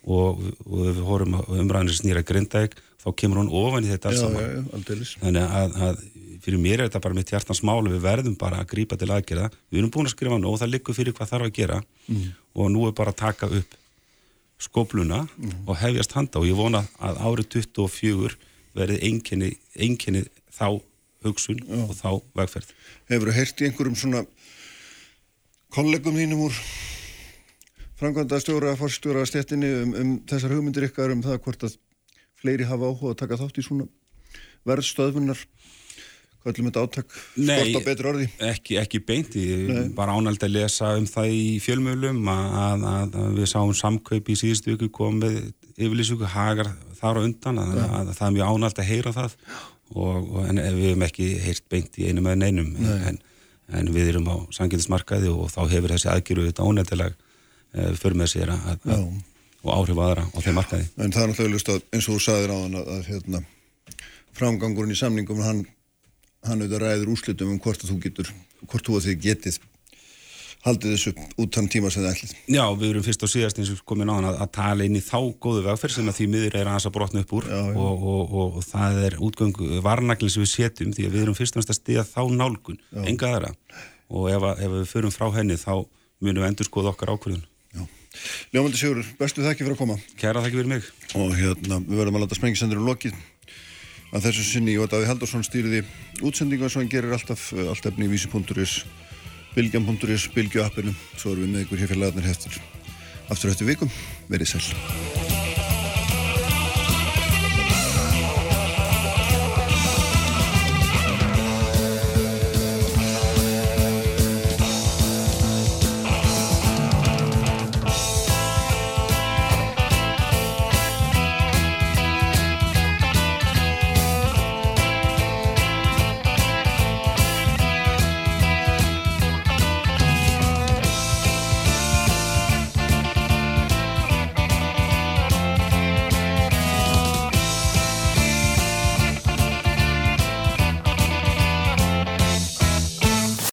og, og ef við horfum umræðinir snýra grindæk þá kemur hún ofan í þetta alls Já, saman. já, já, þannig að, að fyrir mér er þetta bara mitt hjartans mál við verðum bara að grípa til aðgerða. Við erum búin að skrifa nú og það liggur fyrir hvað þarf að gera Mm. og nú er bara að taka upp skopluna og hefjast handa og ég vona að árið 24 verði einkenni, einkenni þá hugsun og þá vegferð. Hefur þú heyrt í einhverjum svona kollegum þínum úr framkvæmda stjóra, fórstjóra stéttinni um, um þessar hugmyndir ykkar um það hvort að fleiri hafa áhuga að taka þátt í svona verðstöðvunar. Hvað ætlum þetta átak skort á betri orði. ekki, ekki beint, ég Nei. bara ánæld að lesa um það í fjölmjölum að, að, að við sáum samkaup í síðustu viku komið yfirlýsingu hagar þar á undan að, að, það er mjög ánæld að heyra það. Og, og en við hefum ekki heyrt beint í einum eða neinum. En, en við erum á sangilismarkaði og þá hefur þessi aðgjöru þetta ónefnileg uh, fyrir með sér að, að, Já. og áhrif aðra á þeim markaði En það er náttúrulega lust að eins og þú sagðir á hann að, að hérna, framgangurinn í samningum hann, hann auðvitað ræður úrslitum um hvort að þú getur, hvort þú að þið getið haldið þessu út þann tíma sem þið ætlið. Já, við erum fyrst og síðast eins og komin á hann að, tala inn í þá góðu vegferð sem að því miður er aðeins að brotna upp úr Já, já. Og, og, og, og það er útgöngu varnaglinn sem við setjum því að við erum fyrst og næst að stiða þá nálgun, Já. enga aðra og ef, að, ef við förum frá henni þá munum við endur skoða okkar ákvörðun Ljómandi Sigur, bestu þakki fyrir að koma. Kæra þakki fyrir mig Og hérna, við verðum að láta sprengisendur um lokið að þessu sinni og Daví Haldursson stýriði útsendingu eins og hann gerir alltaf eh, allt efni í vísi.is bilgjam.is, bilgju appinu svo erum við með ykkur hér fyrir lagarnir heftur aftur eftir vikum, verið sæl